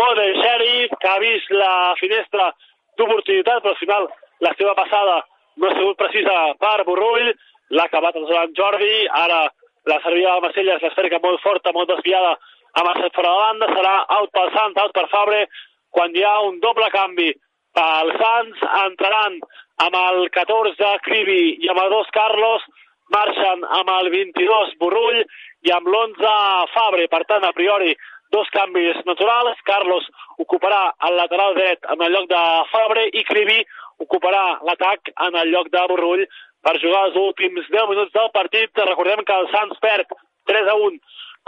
molt bé Sheriff, que ha vist la finestra d'oportunitat, però al final la seva passada no ha sigut precisa per Borrull, l'ha acabat el Jordi, ara la servia de Macelles, l'esfèrica molt forta, molt desviada, amb el set fora de banda, serà out pel Sants, out per Fabre, quan hi ha un doble canvi. Pel Sants, entraran amb el 14 Cribi i amb el 2 Carlos, marxen amb el 22 Borrull i amb l'11 Fabre, per tant, a priori, dos canvis naturals, Carlos ocuparà el lateral dret en el lloc de Fabre i Cribi ocuparà l'atac en el lloc de Borrull per jugar els últims 10 minuts del partit. Recordem que el Sants perd 3 a 1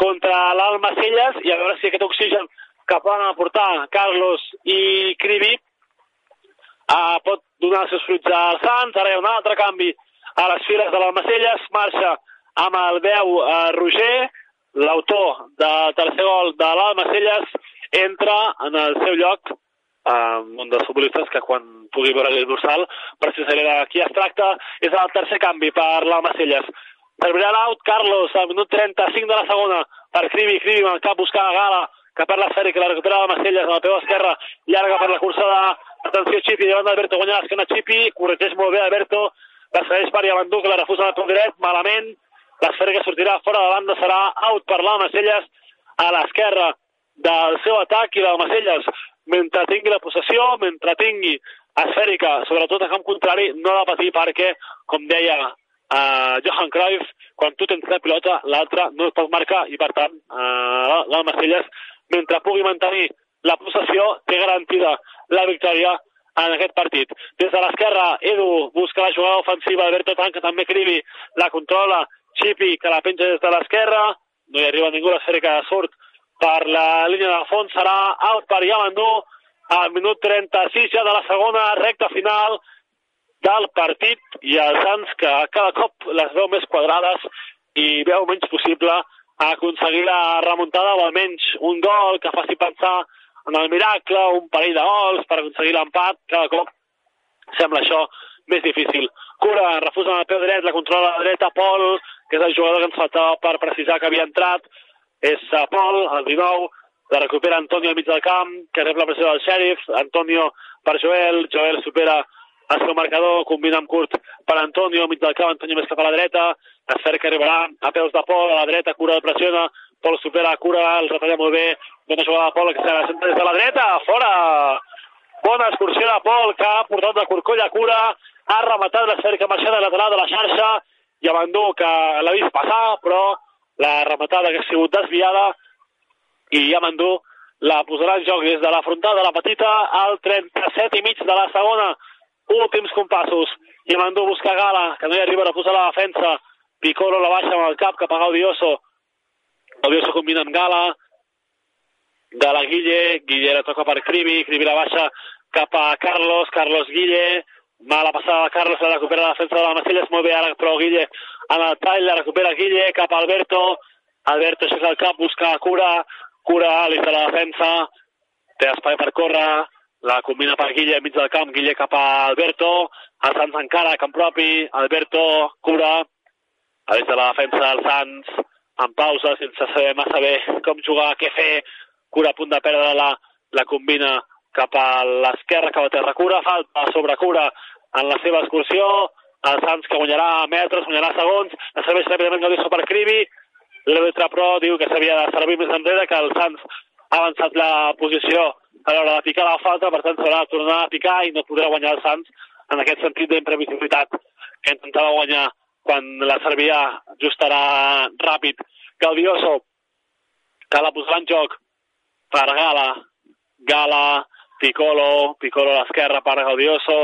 contra l'Almacelles i a veure si aquest oxigen que poden aportar Carlos i Cribi uh, pot donar els seus fruits al Sants. Ara hi ha un altre canvi a les files de l'Almacelles. Marxa amb el 10 uh, Roger, l'autor del tercer gol de l'Almacelles, entra en el seu lloc eh, un dels futbolistes que quan pugui veure el dorsal precisaré de qui es tracta. És el tercer canvi per l'Almacelles. Servirà l'out Carlos al minut 35 de la segona per Cribi, Cribi amb el cap buscar a Gala, que l'esfera i que la recupera l'Almacelles a la peu esquerra, llarga per la cursada, atenció Xipi, davant d'Alberto, guanya l'esquena Xipi, corregeix molt bé Alberto, la segueix per Iavandú, que la refusa el peu dret, malament, que sortirà fora de banda serà out per l'Almacelles a l'esquerra del seu atac i l'Almacelles, mentre tingui la possessió, mentre tingui esfèrica, sobretot a camp contrari, no ha de patir perquè, com deia uh, Johan Cruyff, quan tu tens la pilota, l'altre no es pot marcar i, per tant, uh, l'Almacelles, mentre pugui mantenir la possessió, té garantida la victòria en aquest partit. Des de l'esquerra, Edu busca la jugada ofensiva, Alberto Tanca també cribi, la controla, Chipi, que la penja des de l'esquerra, no hi arriba ningú, l'esfèrica surt per la línia de fons, serà out per Yamandú, al minut 36 ja de la segona recta final del partit i els Sants que cada cop les veu més quadrades i veu menys possible aconseguir la remuntada o almenys un gol que faci pensar en el miracle, un parell de gols per aconseguir l'empat, cada cop sembla això més difícil. Cura, refusa el peu dret, la controla a la dreta, Pol, que és el jugador que ens faltava per precisar que havia entrat, és uh, Pol, el 19, la recupera Antonio al mig del camp, que rep la pressió del xèrif, Antonio per Joel, Joel supera el seu marcador, combina amb curt per Antonio, mig del camp, Antonio més cap a la dreta, esfera que arribarà a peus de Pol, a la dreta, cura el pressiona, Pol supera, cura, el retalla molt bé, dona jugada a Pol, que se la des de la dreta, fora! Bona excursió de Pol, que ha portat de Corcolla cura, ha rematat l'esfera que marxa de lateral de la xarxa, i Abandó, que l'ha vist passar, però la rematada que ha sigut desviada, i Yamandú la posarà en joc des de la frontal de la petita al 37 i mig de la segona. Últims compassos. Yamandú busca Gala, que no hi arriba a posar la defensa. Piccolo la baixa amb el cap cap a Gaudioso. Gaudioso combina amb Gala. Gala Guille, Guille la toca per Cribi, Cribi la baixa cap a Carlos, Carlos Guille, mala passada de Carlos, la recupera la defensa de la Macelles, molt bé ara, però Guille en el tall, la recupera Guille cap a Alberto, Alberto aixeca el cap, busca cura, cura, li la defensa, té espai per córrer, la combina per Guille enmig del camp, Guille cap a Alberto, el Sants encara, camp propi, Alberto, cura, a des de la defensa del Sants, en pausa, sense saber massa bé com jugar, què fer, cura a punt de perdre-la, la combina cap a l'esquerra, cap a terra cura, falta sobre cura en la seva excursió, el Sants que guanyarà metres, guanyarà segons, la serveix ràpidament Gaudioso per Cribi, l'Electra Pro diu que s'havia de servir més enrere, que el Sants ha avançat la posició a l'hora de picar la falta, per tant s'haurà de tornar a picar i no podrà guanyar el Sants en aquest sentit d'imprevisibilitat que intentava guanyar quan la servia just ara ràpid. Gaudioso, que la posarà en joc per Gala, Gala, Piccolo, Piccolo a l'esquerra per Gaudioso,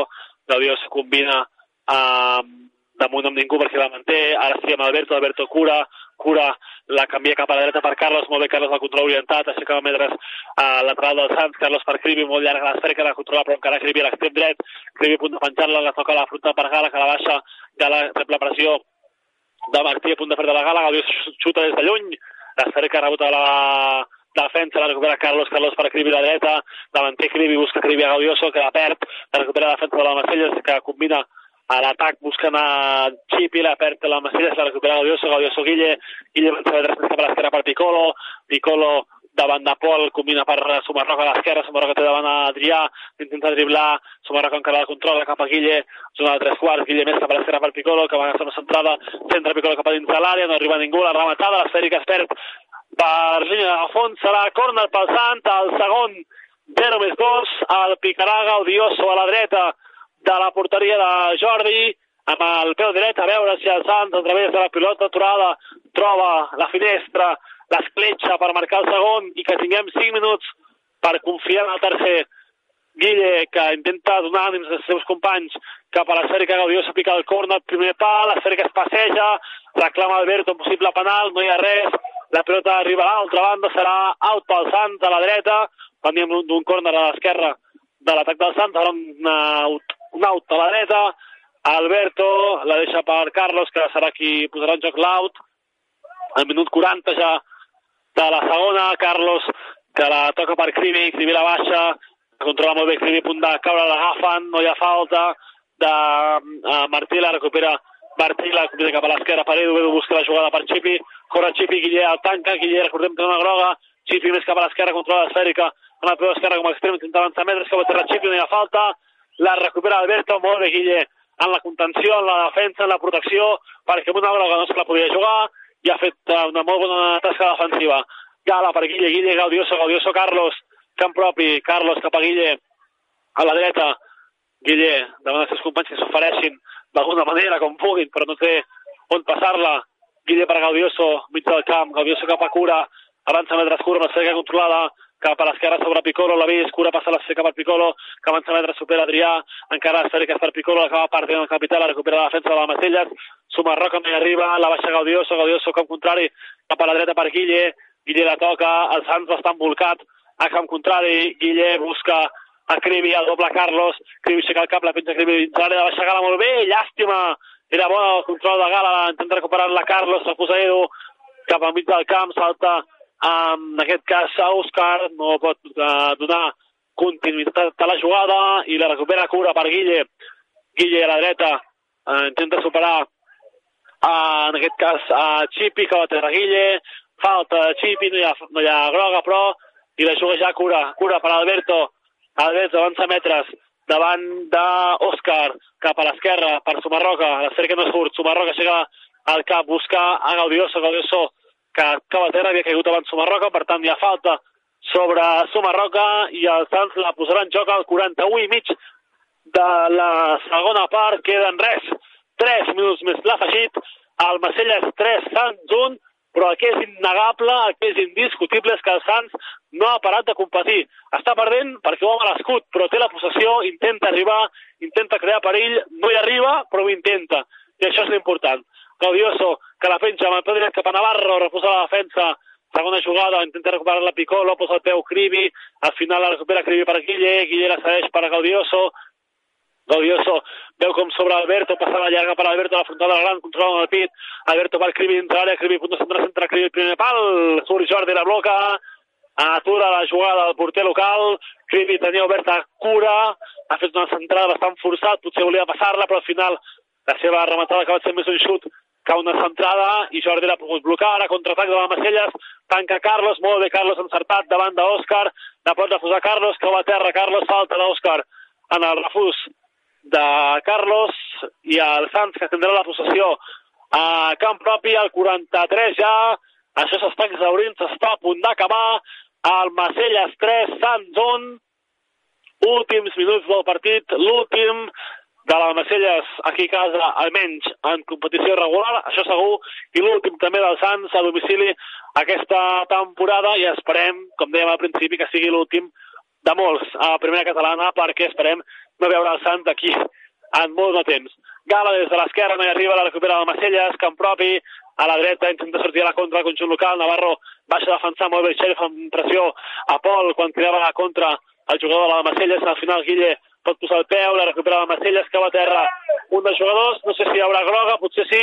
Gaudioso combina amb damunt amb ningú perquè la manté, ara sí amb Alberto, Alberto cura, cura, la canvia cap a la dreta per Carlos, molt bé Carlos el control orientat, aixeca de metres a lateral del Sants, Carlos per Cribi, molt llarga l'esfera que la controla, però encara Cribi a l'extrem dret, Cribi a punt de penjar-la, la toca a la fronta per Gala, que la baixa, Gala rep la pressió de Martí a punt de fer de la Gala, Gaudí xuta des de lluny, l'esfera que a la defensa, la recupera Carlos, Carlos per Cribi a la dreta, davanter Cribi, busca Cribi a Gaudioso, que la perd, la recupera la defensa de la Marcelles, que combina a l'atac busquen a Chipi, la perd la Macelles, la recupera Gaudioso, Gaudioso Guille, Guille avança de cap a l'esquerra per Piccolo, Piccolo davant de Pol, combina per Sumarroca a l'esquerra, Sumarroca té davant a Adrià, intenta driblar, Sumarroca encara la controla cap a Guille, zona de tres quarts, Guille més cap a l'esquerra per Piccolo, que va a una centrada, centra Piccolo cap a dins de l'àrea, no arriba ningú, la rematada, l'esfèrica es perd per línia de fons, serà corner pel Sant, el segon 0 més 2, el picarà Gaudioso a la dreta, de la porteria de Jordi, amb el peu dret, a veure si el Sants, a través de la pilota aturada, troba la finestra, l'escletxa per marcar el segon i que tinguem 5 minuts per confiar en el tercer. Guille, que intenta donar ànims als seus companys cap a l'esfera que Gaudioso pica el corner, primer pal, l'esfera que es passeja, reclama Alberto un possible penal, no hi ha res, la pilota arriba a l'altra banda, serà out pel Sants a la dreta, venim d'un corner a l'esquerra de l'atac del Sants, ara un out, out a la dreta, Alberto la deixa per Carlos, que serà qui posarà en joc l'out, al minut 40 ja de la segona, Carlos que la toca per Cribi, Cribi la baixa, controla molt bé Crivi, a punt de caure, l'agafen, no hi ha falta, de uh, Martí, la recupera Martí, la recupera cap a l'esquerra per Edu, Edu busca la jugada per Xipi, corre Xipi, Guille el tanca, Guille, recordem que una groga, Xipi més cap a l'esquerra, controla l'esfèrica, en la peu esquerra com a extrem, intenta avançar metres, cap a terra Xipi, no hi ha falta, la recupera Alberto, molt bé Guille, en la contenció, en la defensa, en la protecció, perquè una groga no se la podia jugar, i ha fet eh, una molt bona tasca defensiva. Gala per Guille, Guille, Gaudioso, Gaudioso, Carlos, camp propi, Carlos cap a Guille, a la dreta, Guille, davant dels seus companys que s'ofereixin d'alguna manera, com puguin, però no té on passar-la. Guille per Gaudioso, mig del camp, Gaudioso cap a Cura, avança metres cura, una cerca controlada, cap a l'esquerra sobre Piccolo, l'ha vist, Cura passa la cerca per Piccolo, que avança metres supera Adrià, encara esfèrica per Piccolo, acaba partint el capital, la recupera la defensa de la Macelles, Suma Roca hi arriba, la baixa Gaudioso, Gaudioso cap contrari, cap a la dreta per Guille, Guille la toca, el Sants està envolcat, a camp contrari, Guille busca a Cribi, el doble Carlos, Cribi aixeca el cap, la penja Cribi dins l'àrea baixa Gala molt bé, llàstima, era bo el control de Gala, intenta recuperar-la Carlos, el posa Edu, cap al mig del camp, salta, en aquest cas Òscar, no pot uh, donar continuïtat a la jugada i la recupera cura per Guille, Guille a la dreta, uh, intenta superar uh, en aquest cas a Chipi, que va terra Guille, falta de Chipi, no hi ha, no hi ha groga, però, i la juga ja cura, cura per Alberto, Alberto avança metres davant d'Òscar cap a l'esquerra per Sumarroca, la cerca no surt, Sumarroca aixeca el cap, busca a Gaudioso, Gaudioso que cap a terra havia caigut abans Sumarroca, per tant hi ha falta sobre Sumarroca i el Sants la posarà en joc al 41 i mig de la segona part, queden res, 3 minuts més l'afegit, el Macelles 3, Sants 1, però el que és innegable, el que és indiscutible és que el Sants no ha parat de competir. Està perdent perquè ho ha l'escut, però té la possessió, intenta arribar, intenta crear perill, no hi arriba, però ho intenta. I això és l'important. Gaudioso, que la penja amb el peu cap a Navarro, reposa la defensa, segona jugada, intenta recuperar la Piccolo, posa el peu Cribi, al final la recupera Cribi per Guille, Guille la cedeix per Gaudioso, Gaudioso veu com sobre Alberto, passa la llarga per Alberto, la frontal de la gran, controla el pit, Alberto per Cribi dins l'àrea, Cribi punt de centre, centre, Cribi primer pal, surt Jordi la bloca, atura la jugada del porter local, Cribi tenia oberta cura, ha fet una centrada bastant forçat, potser volia passar-la, però al final la seva rematada va ser més un xut que una centrada i Jordi l'ha pogut blocar, ara contraatac de la Macelles, tanca Carlos, molt bé Carlos encertat davant d'Òscar, la pot refusar Carlos, va a terra, Carlos falta d'Òscar en el refús de Carlos i el Sants que tindrà la possessió a camp propi al 43 ja, això s'està exaurint, s'està a punt d'acabar, el Macelles 3, Sants 1, últims minuts del partit, l'últim de la Macelles aquí a casa, almenys en competició regular, això segur, i l'últim també del Sants a domicili aquesta temporada. I esperem, com dèiem al principi, que sigui l'últim de molts a primera catalana perquè esperem no veure el Sants aquí en molt de temps. Gala des de l'esquerra no hi arriba, la recupera el Macelles, camp propi, a la dreta intenta sortir a la contra del conjunt local, Navarro baixa a defensar molt bé Xerif amb pressió a Pol quan tirava la contra el jugador de la Macelles, al final Guille pot posar el peu, la recupera la Macelles, cau a terra un dels jugadors, no sé si hi haurà groga, potser sí,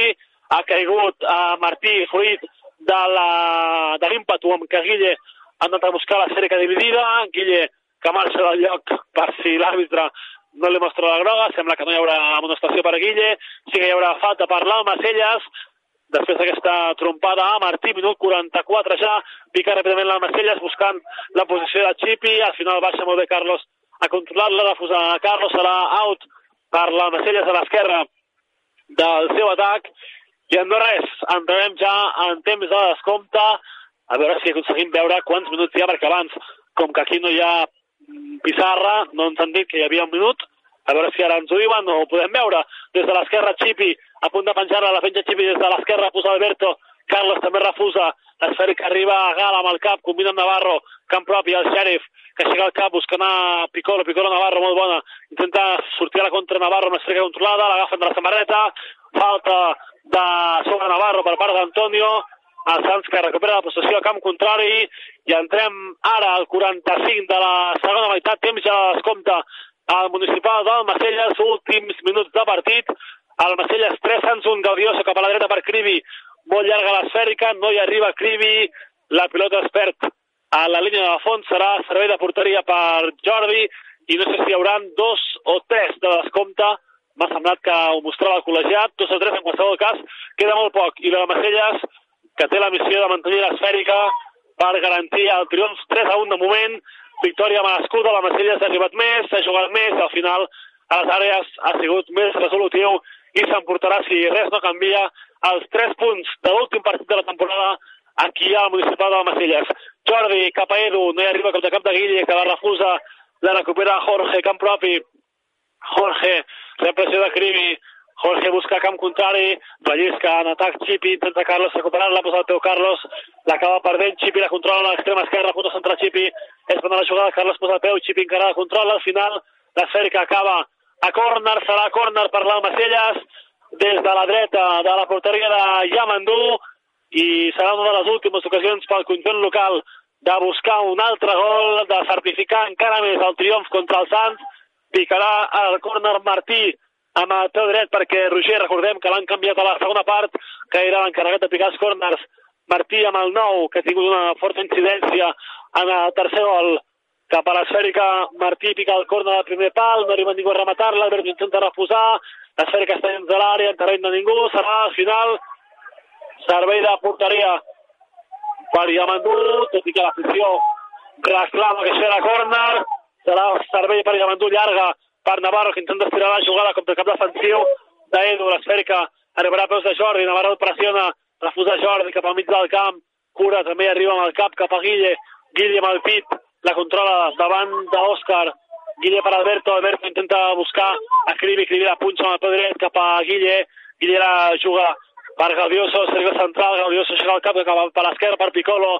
ha caigut a Martí fruit de la- l'ímpetu amb què Guille ha anat a buscar la cerca dividida, Guille que marxa del lloc per si l'àrbitre no li mostra la groga, sembla que no hi haurà amonestació per Guille, sí que hi haurà falta per l'Almacelles, després d'aquesta trompada a Martí, minut 44 ja, pica ràpidament l'Almacelles buscant la posició de Chipi, al final baixa molt bé Carlos a controlar-la, refusa a Carlos, serà out per l'Almacelles a l'esquerra del seu atac, i en no res, entrarem ja en temps de descompte, a veure si aconseguim veure quants minuts hi ha, perquè abans, com que aquí no hi ha mm, pissarra, no ens han dit que hi havia un minut, a veure si ara ens ho diuen o ho podem veure. Des de l'esquerra, Chipi, a punt de penjar-la, la penja Chipi des de l'esquerra, posa Alberto, Carlos també refusa, l'esfèric arriba a Gala amb el cap, combina amb Navarro, camp propi, el xèrif, que aixeca el cap buscant a Piccolo, Piccolo Navarro, molt bona, intenta sortir a la contra Navarro, una esfèrica controlada, l'agafen de la samarreta, falta de sobre Navarro per part d'Antonio, el Sants que recupera la possessió a camp contrari i entrem ara al 45 de la segona meitat, temps ja de descompte al municipal del Macelles, últims minuts de partit, el Macelles 3, Sants 1, Gaudioso cap a la dreta per Cribi, molt llarga l'esfèrica, no hi arriba Cribi, la pilota es perd a la línia de fons, serà servei de porteria per Jordi, i no sé si hi haurà dos o tres de descompte, m'ha semblat que ho mostrava el col·legiat, dos o tres en qualsevol cas, queda molt poc, i la Macelles, que té la missió de mantenir l'esfèrica per garantir el triomf 3 a 1 de moment, victòria merescuda, la Macelles ha arribat més, s'ha jugat més, al final a les àrees ha sigut més resolutiu i s'emportarà, si res no canvia, els 3 punts de l'últim partit de la temporada aquí al municipal de la Macelles. Jordi, cap a Edu, no hi arriba cap de cap de Guille, que la refusa, la recupera Jorge, camp propi. Jorge, repressió de Cribi, Jorge busca camp contrari, rellisca en atac Chipi, intenta Carlos recuperar-la, posa el teu Carlos, l'acaba perdent, Chipi la controla a l'extrema esquerra, punta centre Chipi, és quan la jugada, Carlos posa el peu, Chipi encara la controla, al final l'esfèrica acaba a córner, serà córner per l'Almacelles, des de la dreta de la porteria de Yamandú, i serà una de les últimes ocasions pel conjunt local de buscar un altre gol, de certificar encara més el triomf contra el Sants, picarà el córner Martí amb el peu dret perquè Roger, recordem que l'han canviat a la segona part, que era l'encarregat de picar els córners, Martí amb el nou, que ha tingut una forta incidència en el tercer gol, cap a l'esfèrica, Martí pica el córner del primer pal, no arriba ningú a rematar-la, Albert intenta refusar, l'esfèrica està dins de l'àrea, en terreny de ningú, serà al final servei de porteria per Yamandú, tot i que l'afició reclama que serà córner, serà servei per Yamandú llarga per Navarro, que intenta estirar la jugada contra el cap defensiu d'Edu, l'esfèrica arribarà a peus de Jordi, Navarro pressiona, refusa Jordi cap al mig del camp, cura també arriba amb el cap cap a Guille, Guille amb el pit, la controla davant d'Òscar, Guille per Alberto, Alberto intenta buscar a Cribi, Cribi la punxa amb el peu dret cap a Guille, Guille la juga per Gaudioso, cercle central, Gaudioso aixeca el cap cap per l'esquerra per Piccolo,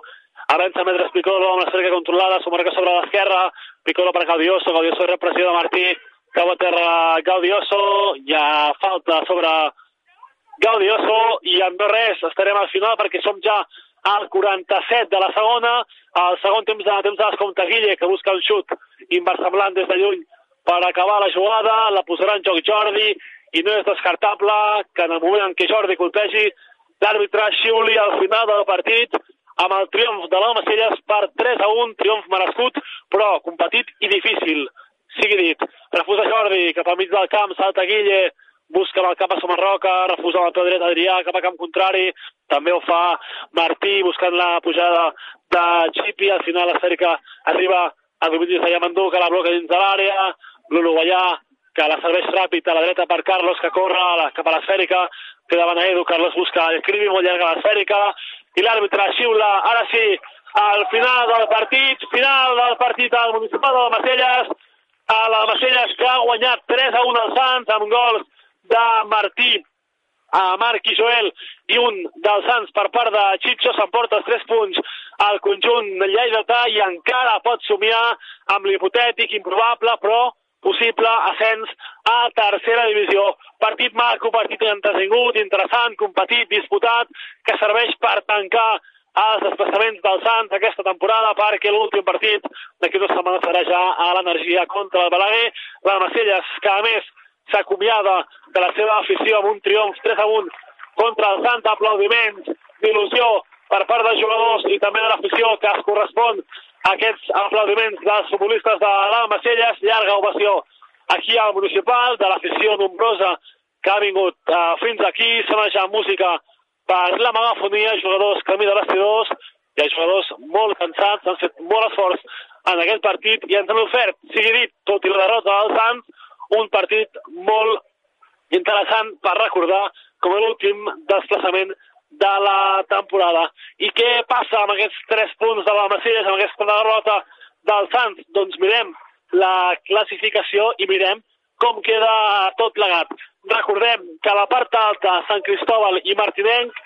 avança metres Piccolo amb la cerca controlada, s'ho marca sobre l'esquerra, Piccolo per Gaudioso, Gaudioso repressió de Martí, cau a terra Gaudioso, hi ha falta sobre Gaudioso i en no res estarem al final perquè som ja al 47 de la segona, el segon temps de temps de descompte Guille que busca un xut inversemblant des de lluny per acabar la jugada, la posarà en joc Jordi i no és descartable que en el moment en què Jordi colpegi l'àrbitre xiuli al final del partit amb el triomf de l'Almacelles per 3 a 1, triomf merescut, però competit i difícil. Sigui dit, refusa Jordi cap al mig del camp, salta Guille, busca el cap a Somarroca, refusa el peu dret Adrià cap a camp contrari, també ho fa Martí buscant la pujada de Chipi, al final l'esfèrica arriba a domini de Yamandú que la bloca dins de l'àrea, l'uruguaià que la serveix ràpid a la dreta per Carlos, que corre a la, cap a l'esfèrica, que davant a Edu, Carlos busca el cribi molt llarga a l'esfèrica, i l'àrbitre xiula, ara sí, al final del partit, final del partit al municipal de la Macelles, a la Macelles que ha guanyat 3 a 1 al Sants amb gols de Martí a Marc Joel i un dels Sants per part de Chicho s'emporta els 3 punts al conjunt lleidatà i encara pot somiar amb l'hipotètic improbable però possible ascens a tercera divisió. Partit maco, partit entretingut, interessant, competit, disputat, que serveix per tancar els desplaçaments del Sants aquesta temporada perquè l'últim partit d'aquí dues setmanes serà ja a l'energia contra el Balaguer. La Macelles, que a més s'acomiada de la seva afició amb un triomf 3 a 1 contra el Sant, aplaudiments d'il·lusió per part dels jugadors i també de l'afició que es correspon a aquests aplaudiments dels futbolistes de la Macelles, llarga ovació aquí al municipal, de l'afició nombrosa que ha vingut uh, fins aquí, sona ja música per la megafonia, jugadors camí de vestidors, hi ha jugadors molt cansats, han fet molt esforç en aquest partit i ens han ofert, sigui dit, tot i la derrota del Sants, un partit molt interessant per recordar com l'últim desplaçament de la temporada. I què passa amb aquests tres punts de la Macelles, amb aquesta derrota del Sants? Doncs mirem la classificació i mirem com queda tot plegat. Recordem que a la part alta Sant Cristóbal i Martinenc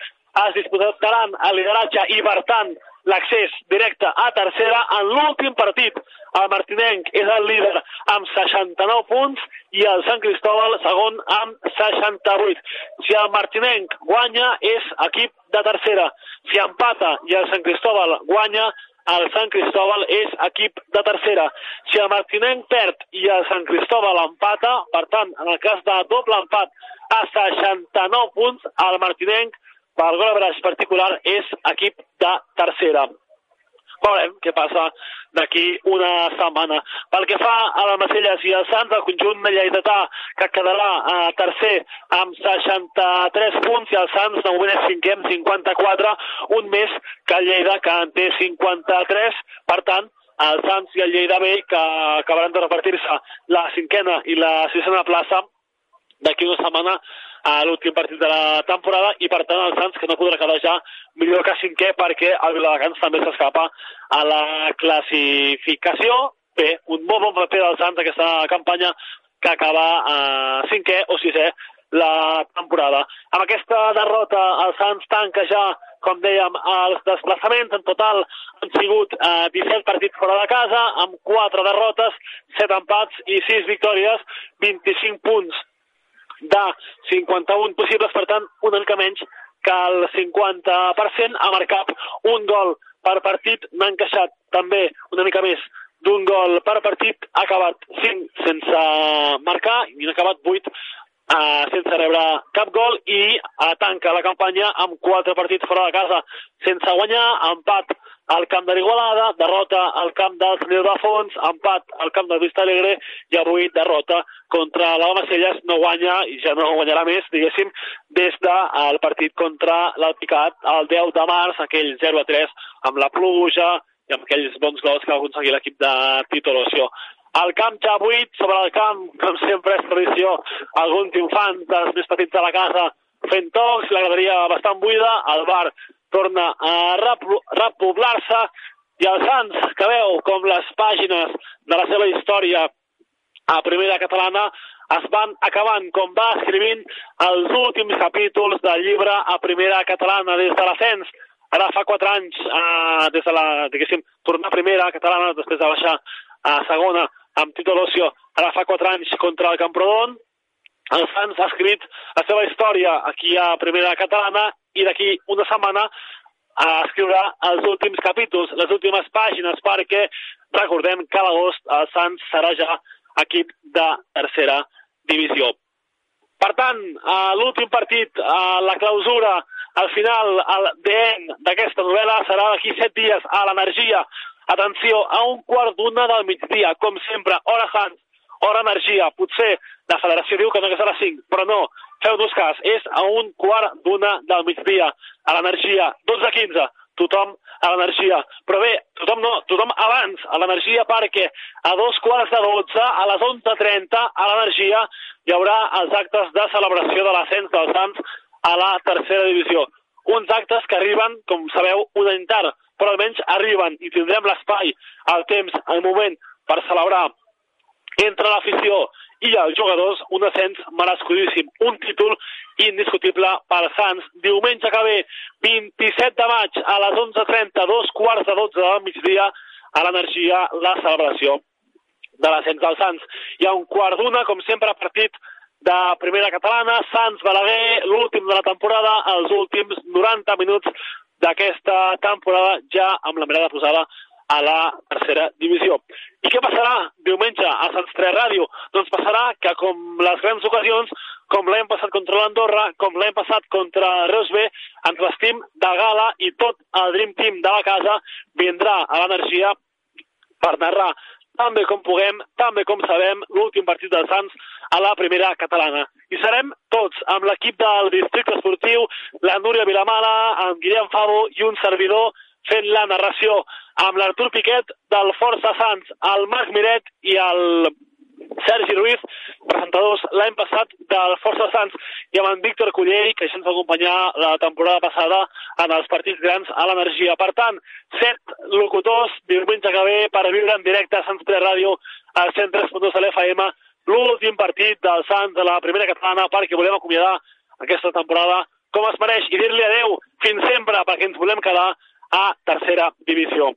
es disputaran el lideratge i, per tant, l'accés directe a tercera en l'últim partit. El Martinenc és el líder amb 69 punts i el Sant Cristóbal segon amb 68. Si el Martinenc guanya és equip de tercera. Si empata i el Sant Cristóbal guanya, el Sant Cristóbal és equip de tercera. Si el Martinenc perd i el Sant Cristóbal empata, per tant, en el cas de doble empat a 69 punts, el Martinenc per gol a braç particular és equip de tercera. Veurem què passa d'aquí una setmana. Pel que fa a la Macelles i el Sants, el conjunt de Lleidatà, que quedarà a tercer amb 63 punts, i el Sants de moment és cinquè amb 54, un més que el Lleida, que en té 53. Per tant, el Sants i el Lleida B, que acabaran de repartir-se la cinquena i la sisena plaça, d'aquí una setmana a l'últim partit de la temporada i per tant el Sants que no podrà quedar ja millor que cinquè perquè el Viladecans també s'escapa a la classificació. Bé, un molt bon paper del Sants aquesta campanya que acaba a cinquè o sisè la temporada. Amb aquesta derrota el Sants tanca ja, com dèiem, els desplaçaments. En total han sigut eh, 17 partits fora de casa, amb 4 derrotes, 7 empats i 6 victòries, 25 punts de 51 possibles, per tant, una mica menys que el 50%, ha marcat un gol per partit, n'ha encaixat també una mica més d'un gol per partit, ha acabat 5 sense marcar i n'ha acabat 8 uh, sense rebre cap gol i uh, tanca la campanya amb 4 partits fora de casa sense guanyar, empat al camp de l'Igualada, derrota al camp del Sant de Fons, empat al camp de Vista Alegre i avui derrota contra la Macelles, no guanya i ja no guanyarà més, diguéssim, des del partit contra l'Alpicat el 10 de març, aquell 0-3 amb la pluja i amb aquells bons gols que va aconseguir l'equip de Tito El camp ja buit, sobre el camp, com sempre és tradició, algun triomfant dels més petits de la casa fent tocs, la graderia bastant buida, el bar torna a repoblar-se i els Sants, que veu com les pàgines de la seva història a primera catalana es van acabant, com va escrivint els últims capítols del llibre a primera catalana des de l'ascens. Ara fa quatre anys, eh, des de la, diguéssim, tornar a primera catalana, després de baixar a segona amb Tito Locio, ara fa quatre anys contra el Camprodon, el Sants ha escrit la seva història aquí a Primera Catalana i d'aquí una setmana a escriure els últims capítols, les últimes pàgines, perquè recordem que a l'agost el Sants serà ja equip de tercera divisió. Per tant, l'últim partit, la clausura, al final, el DN d'aquesta novel·la serà d'aquí set dies a l'Energia. Atenció, a un quart d'una del migdia, com sempre, hora Sants, hora Energia. Potser la federació diu que no és a les 5, però no, feu-nos cas, és a un quart d'una del migdia, a l'energia, 12-15, tothom a l'energia. Però bé, tothom no, tothom abans a l'energia perquè a dos quarts de 12, a les 11.30, a l'energia, hi haurà els actes de celebració de l'ascens dels Sants a la tercera divisió. Uns actes que arriben, com sabeu, un any tard, però almenys arriben i tindrem l'espai, el temps, el moment per celebrar entre l'afició i els jugadors un ascens merescudíssim, un títol indiscutible per Sants. Diumenge que ve, 27 de maig, a les 11.30, dos quarts de 12 del migdia, a l'energia, la celebració de l'ascens dels Sants. Hi ha un quart d'una, com sempre, partit de primera catalana, Sants Balaguer, l'últim de la temporada, els últims 90 minuts d'aquesta temporada, ja amb la mirada posada a la tercera divisió. I què passarà diumenge a Sants 3 Ràdio? Doncs passarà que, com les grans ocasions, com l'hem passat contra l'Andorra, com l'hem passat contra Reus B, ens vestim de gala i tot el Dream Team de la casa vindrà a l'energia per narrar tan bé com puguem, tan bé com sabem, l'últim partit dels Sants a la primera catalana. I serem tots, amb l'equip del districte esportiu, la Núria Vilamala, amb Guillem Favo i un servidor fent la narració amb l'Artur Piquet del Força Sants, el Marc Miret i el Sergi Ruiz, presentadors l'any passat del Força Sants, i amb en Víctor Cullell, que ja ens va acompanyar la temporada passada en els partits grans a l'energia. Per tant, set locutors, diumenge que ve, per viure en directe a Sants 3 Ràdio, al 103.2 de l'FM, l'últim partit del Sants de la primera catalana, perquè volem acomiadar aquesta temporada com es mereix i dir-li adeu fins sempre, perquè ens volem quedar a tercera divisió.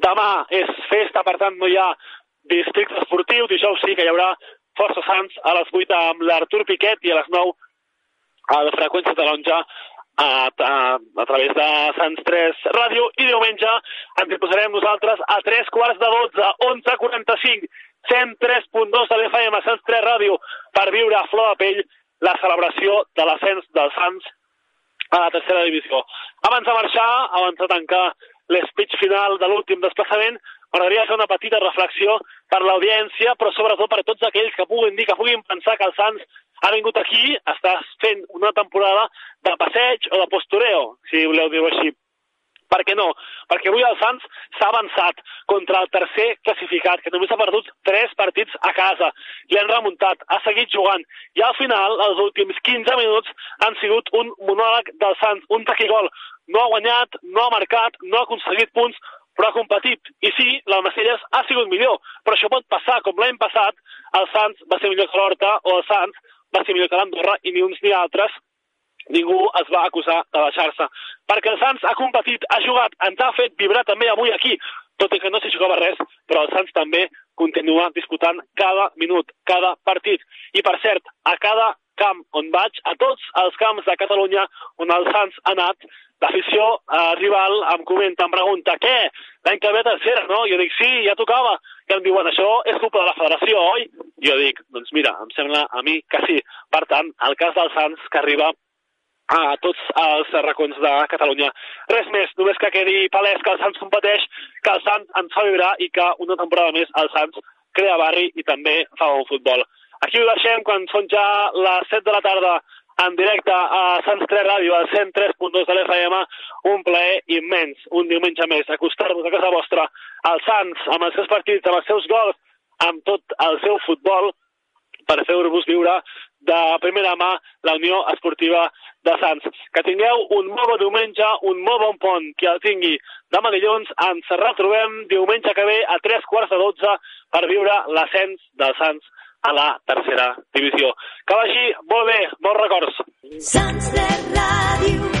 Demà és festa, per tant no hi ha districte esportiu, dijous sí que hi haurà Força Sants a les 8 amb l'Artur Piquet i a les 9 a la freqüència de l'onja a, a, a través de Sants 3 Ràdio i diumenge ens hi posarem nosaltres a 3 quarts de 12, 11.45, 103.2 de l'FM Sants 3 Ràdio per viure a flor de pell la celebració de l'ascens dels Sants a la tercera divisió. Abans de marxar, abans de tancar l'espeig final de l'últim desplaçament, m'agradaria fer una petita reflexió per l'audiència, però sobretot per tots aquells que puguin dir, que puguin pensar que el Sants ha vingut aquí, està fent una temporada de passeig o de postureo, si voleu dir-ho així. Per què no? Perquè avui el Sants s'ha avançat contra el tercer classificat, que només ha perdut tres partits a casa. I han remuntat, ha seguit jugant. I al final, els últims 15 minuts, han sigut un monòleg del Sants, un taquigol. No ha guanyat, no ha marcat, no ha aconseguit punts, però ha competit. I sí, l'Almacelles ha sigut millor, però això pot passar, com l'any passat, el Sants va ser millor que l'Horta, o el Sants va ser millor que l'Andorra, i ni uns ni altres ningú es va acusar de deixar-se. Perquè el Sants ha competit, ha jugat, ens ha fet vibrar també avui aquí, tot i que no s'hi jugava res, però el Sants també continua disputant cada minut, cada partit. I per cert, a cada camp on vaig, a tots els camps de Catalunya on el Sants ha anat, l'afició eh, rival em comenta, em pregunta, què? L'any que ve tercera, no? Jo dic, sí, ja tocava. I em diuen, això és culpa de la federació, oi? Jo dic, doncs mira, em sembla a mi que sí. Per tant, el cas del Sants que arriba a tots els racons de Catalunya. Res més, només que quedi palès que el Sants competeix, que el Sants ens fa vibrar i que una temporada més el Sants crea barri i també fa bon futbol. Aquí ho deixem quan són ja les 7 de la tarda en directe a Sants 3 Ràdio, al 103.2 de l'FM, un plaer immens, un diumenge més, acostar-nos a casa vostra al Sants, amb els seus partits, amb els seus gols, amb tot el seu futbol, per fer-vos viure de primera mà la Unió Esportiva de Sants. Que tingueu un molt bon diumenge, un molt bon pont, qui el tingui. Demà dilluns ens retrobem diumenge que ve a tres quarts de dotze per viure l'ascens del Sants a la tercera divisió. Que vagi molt bé, molts records. Sants de Ràdio.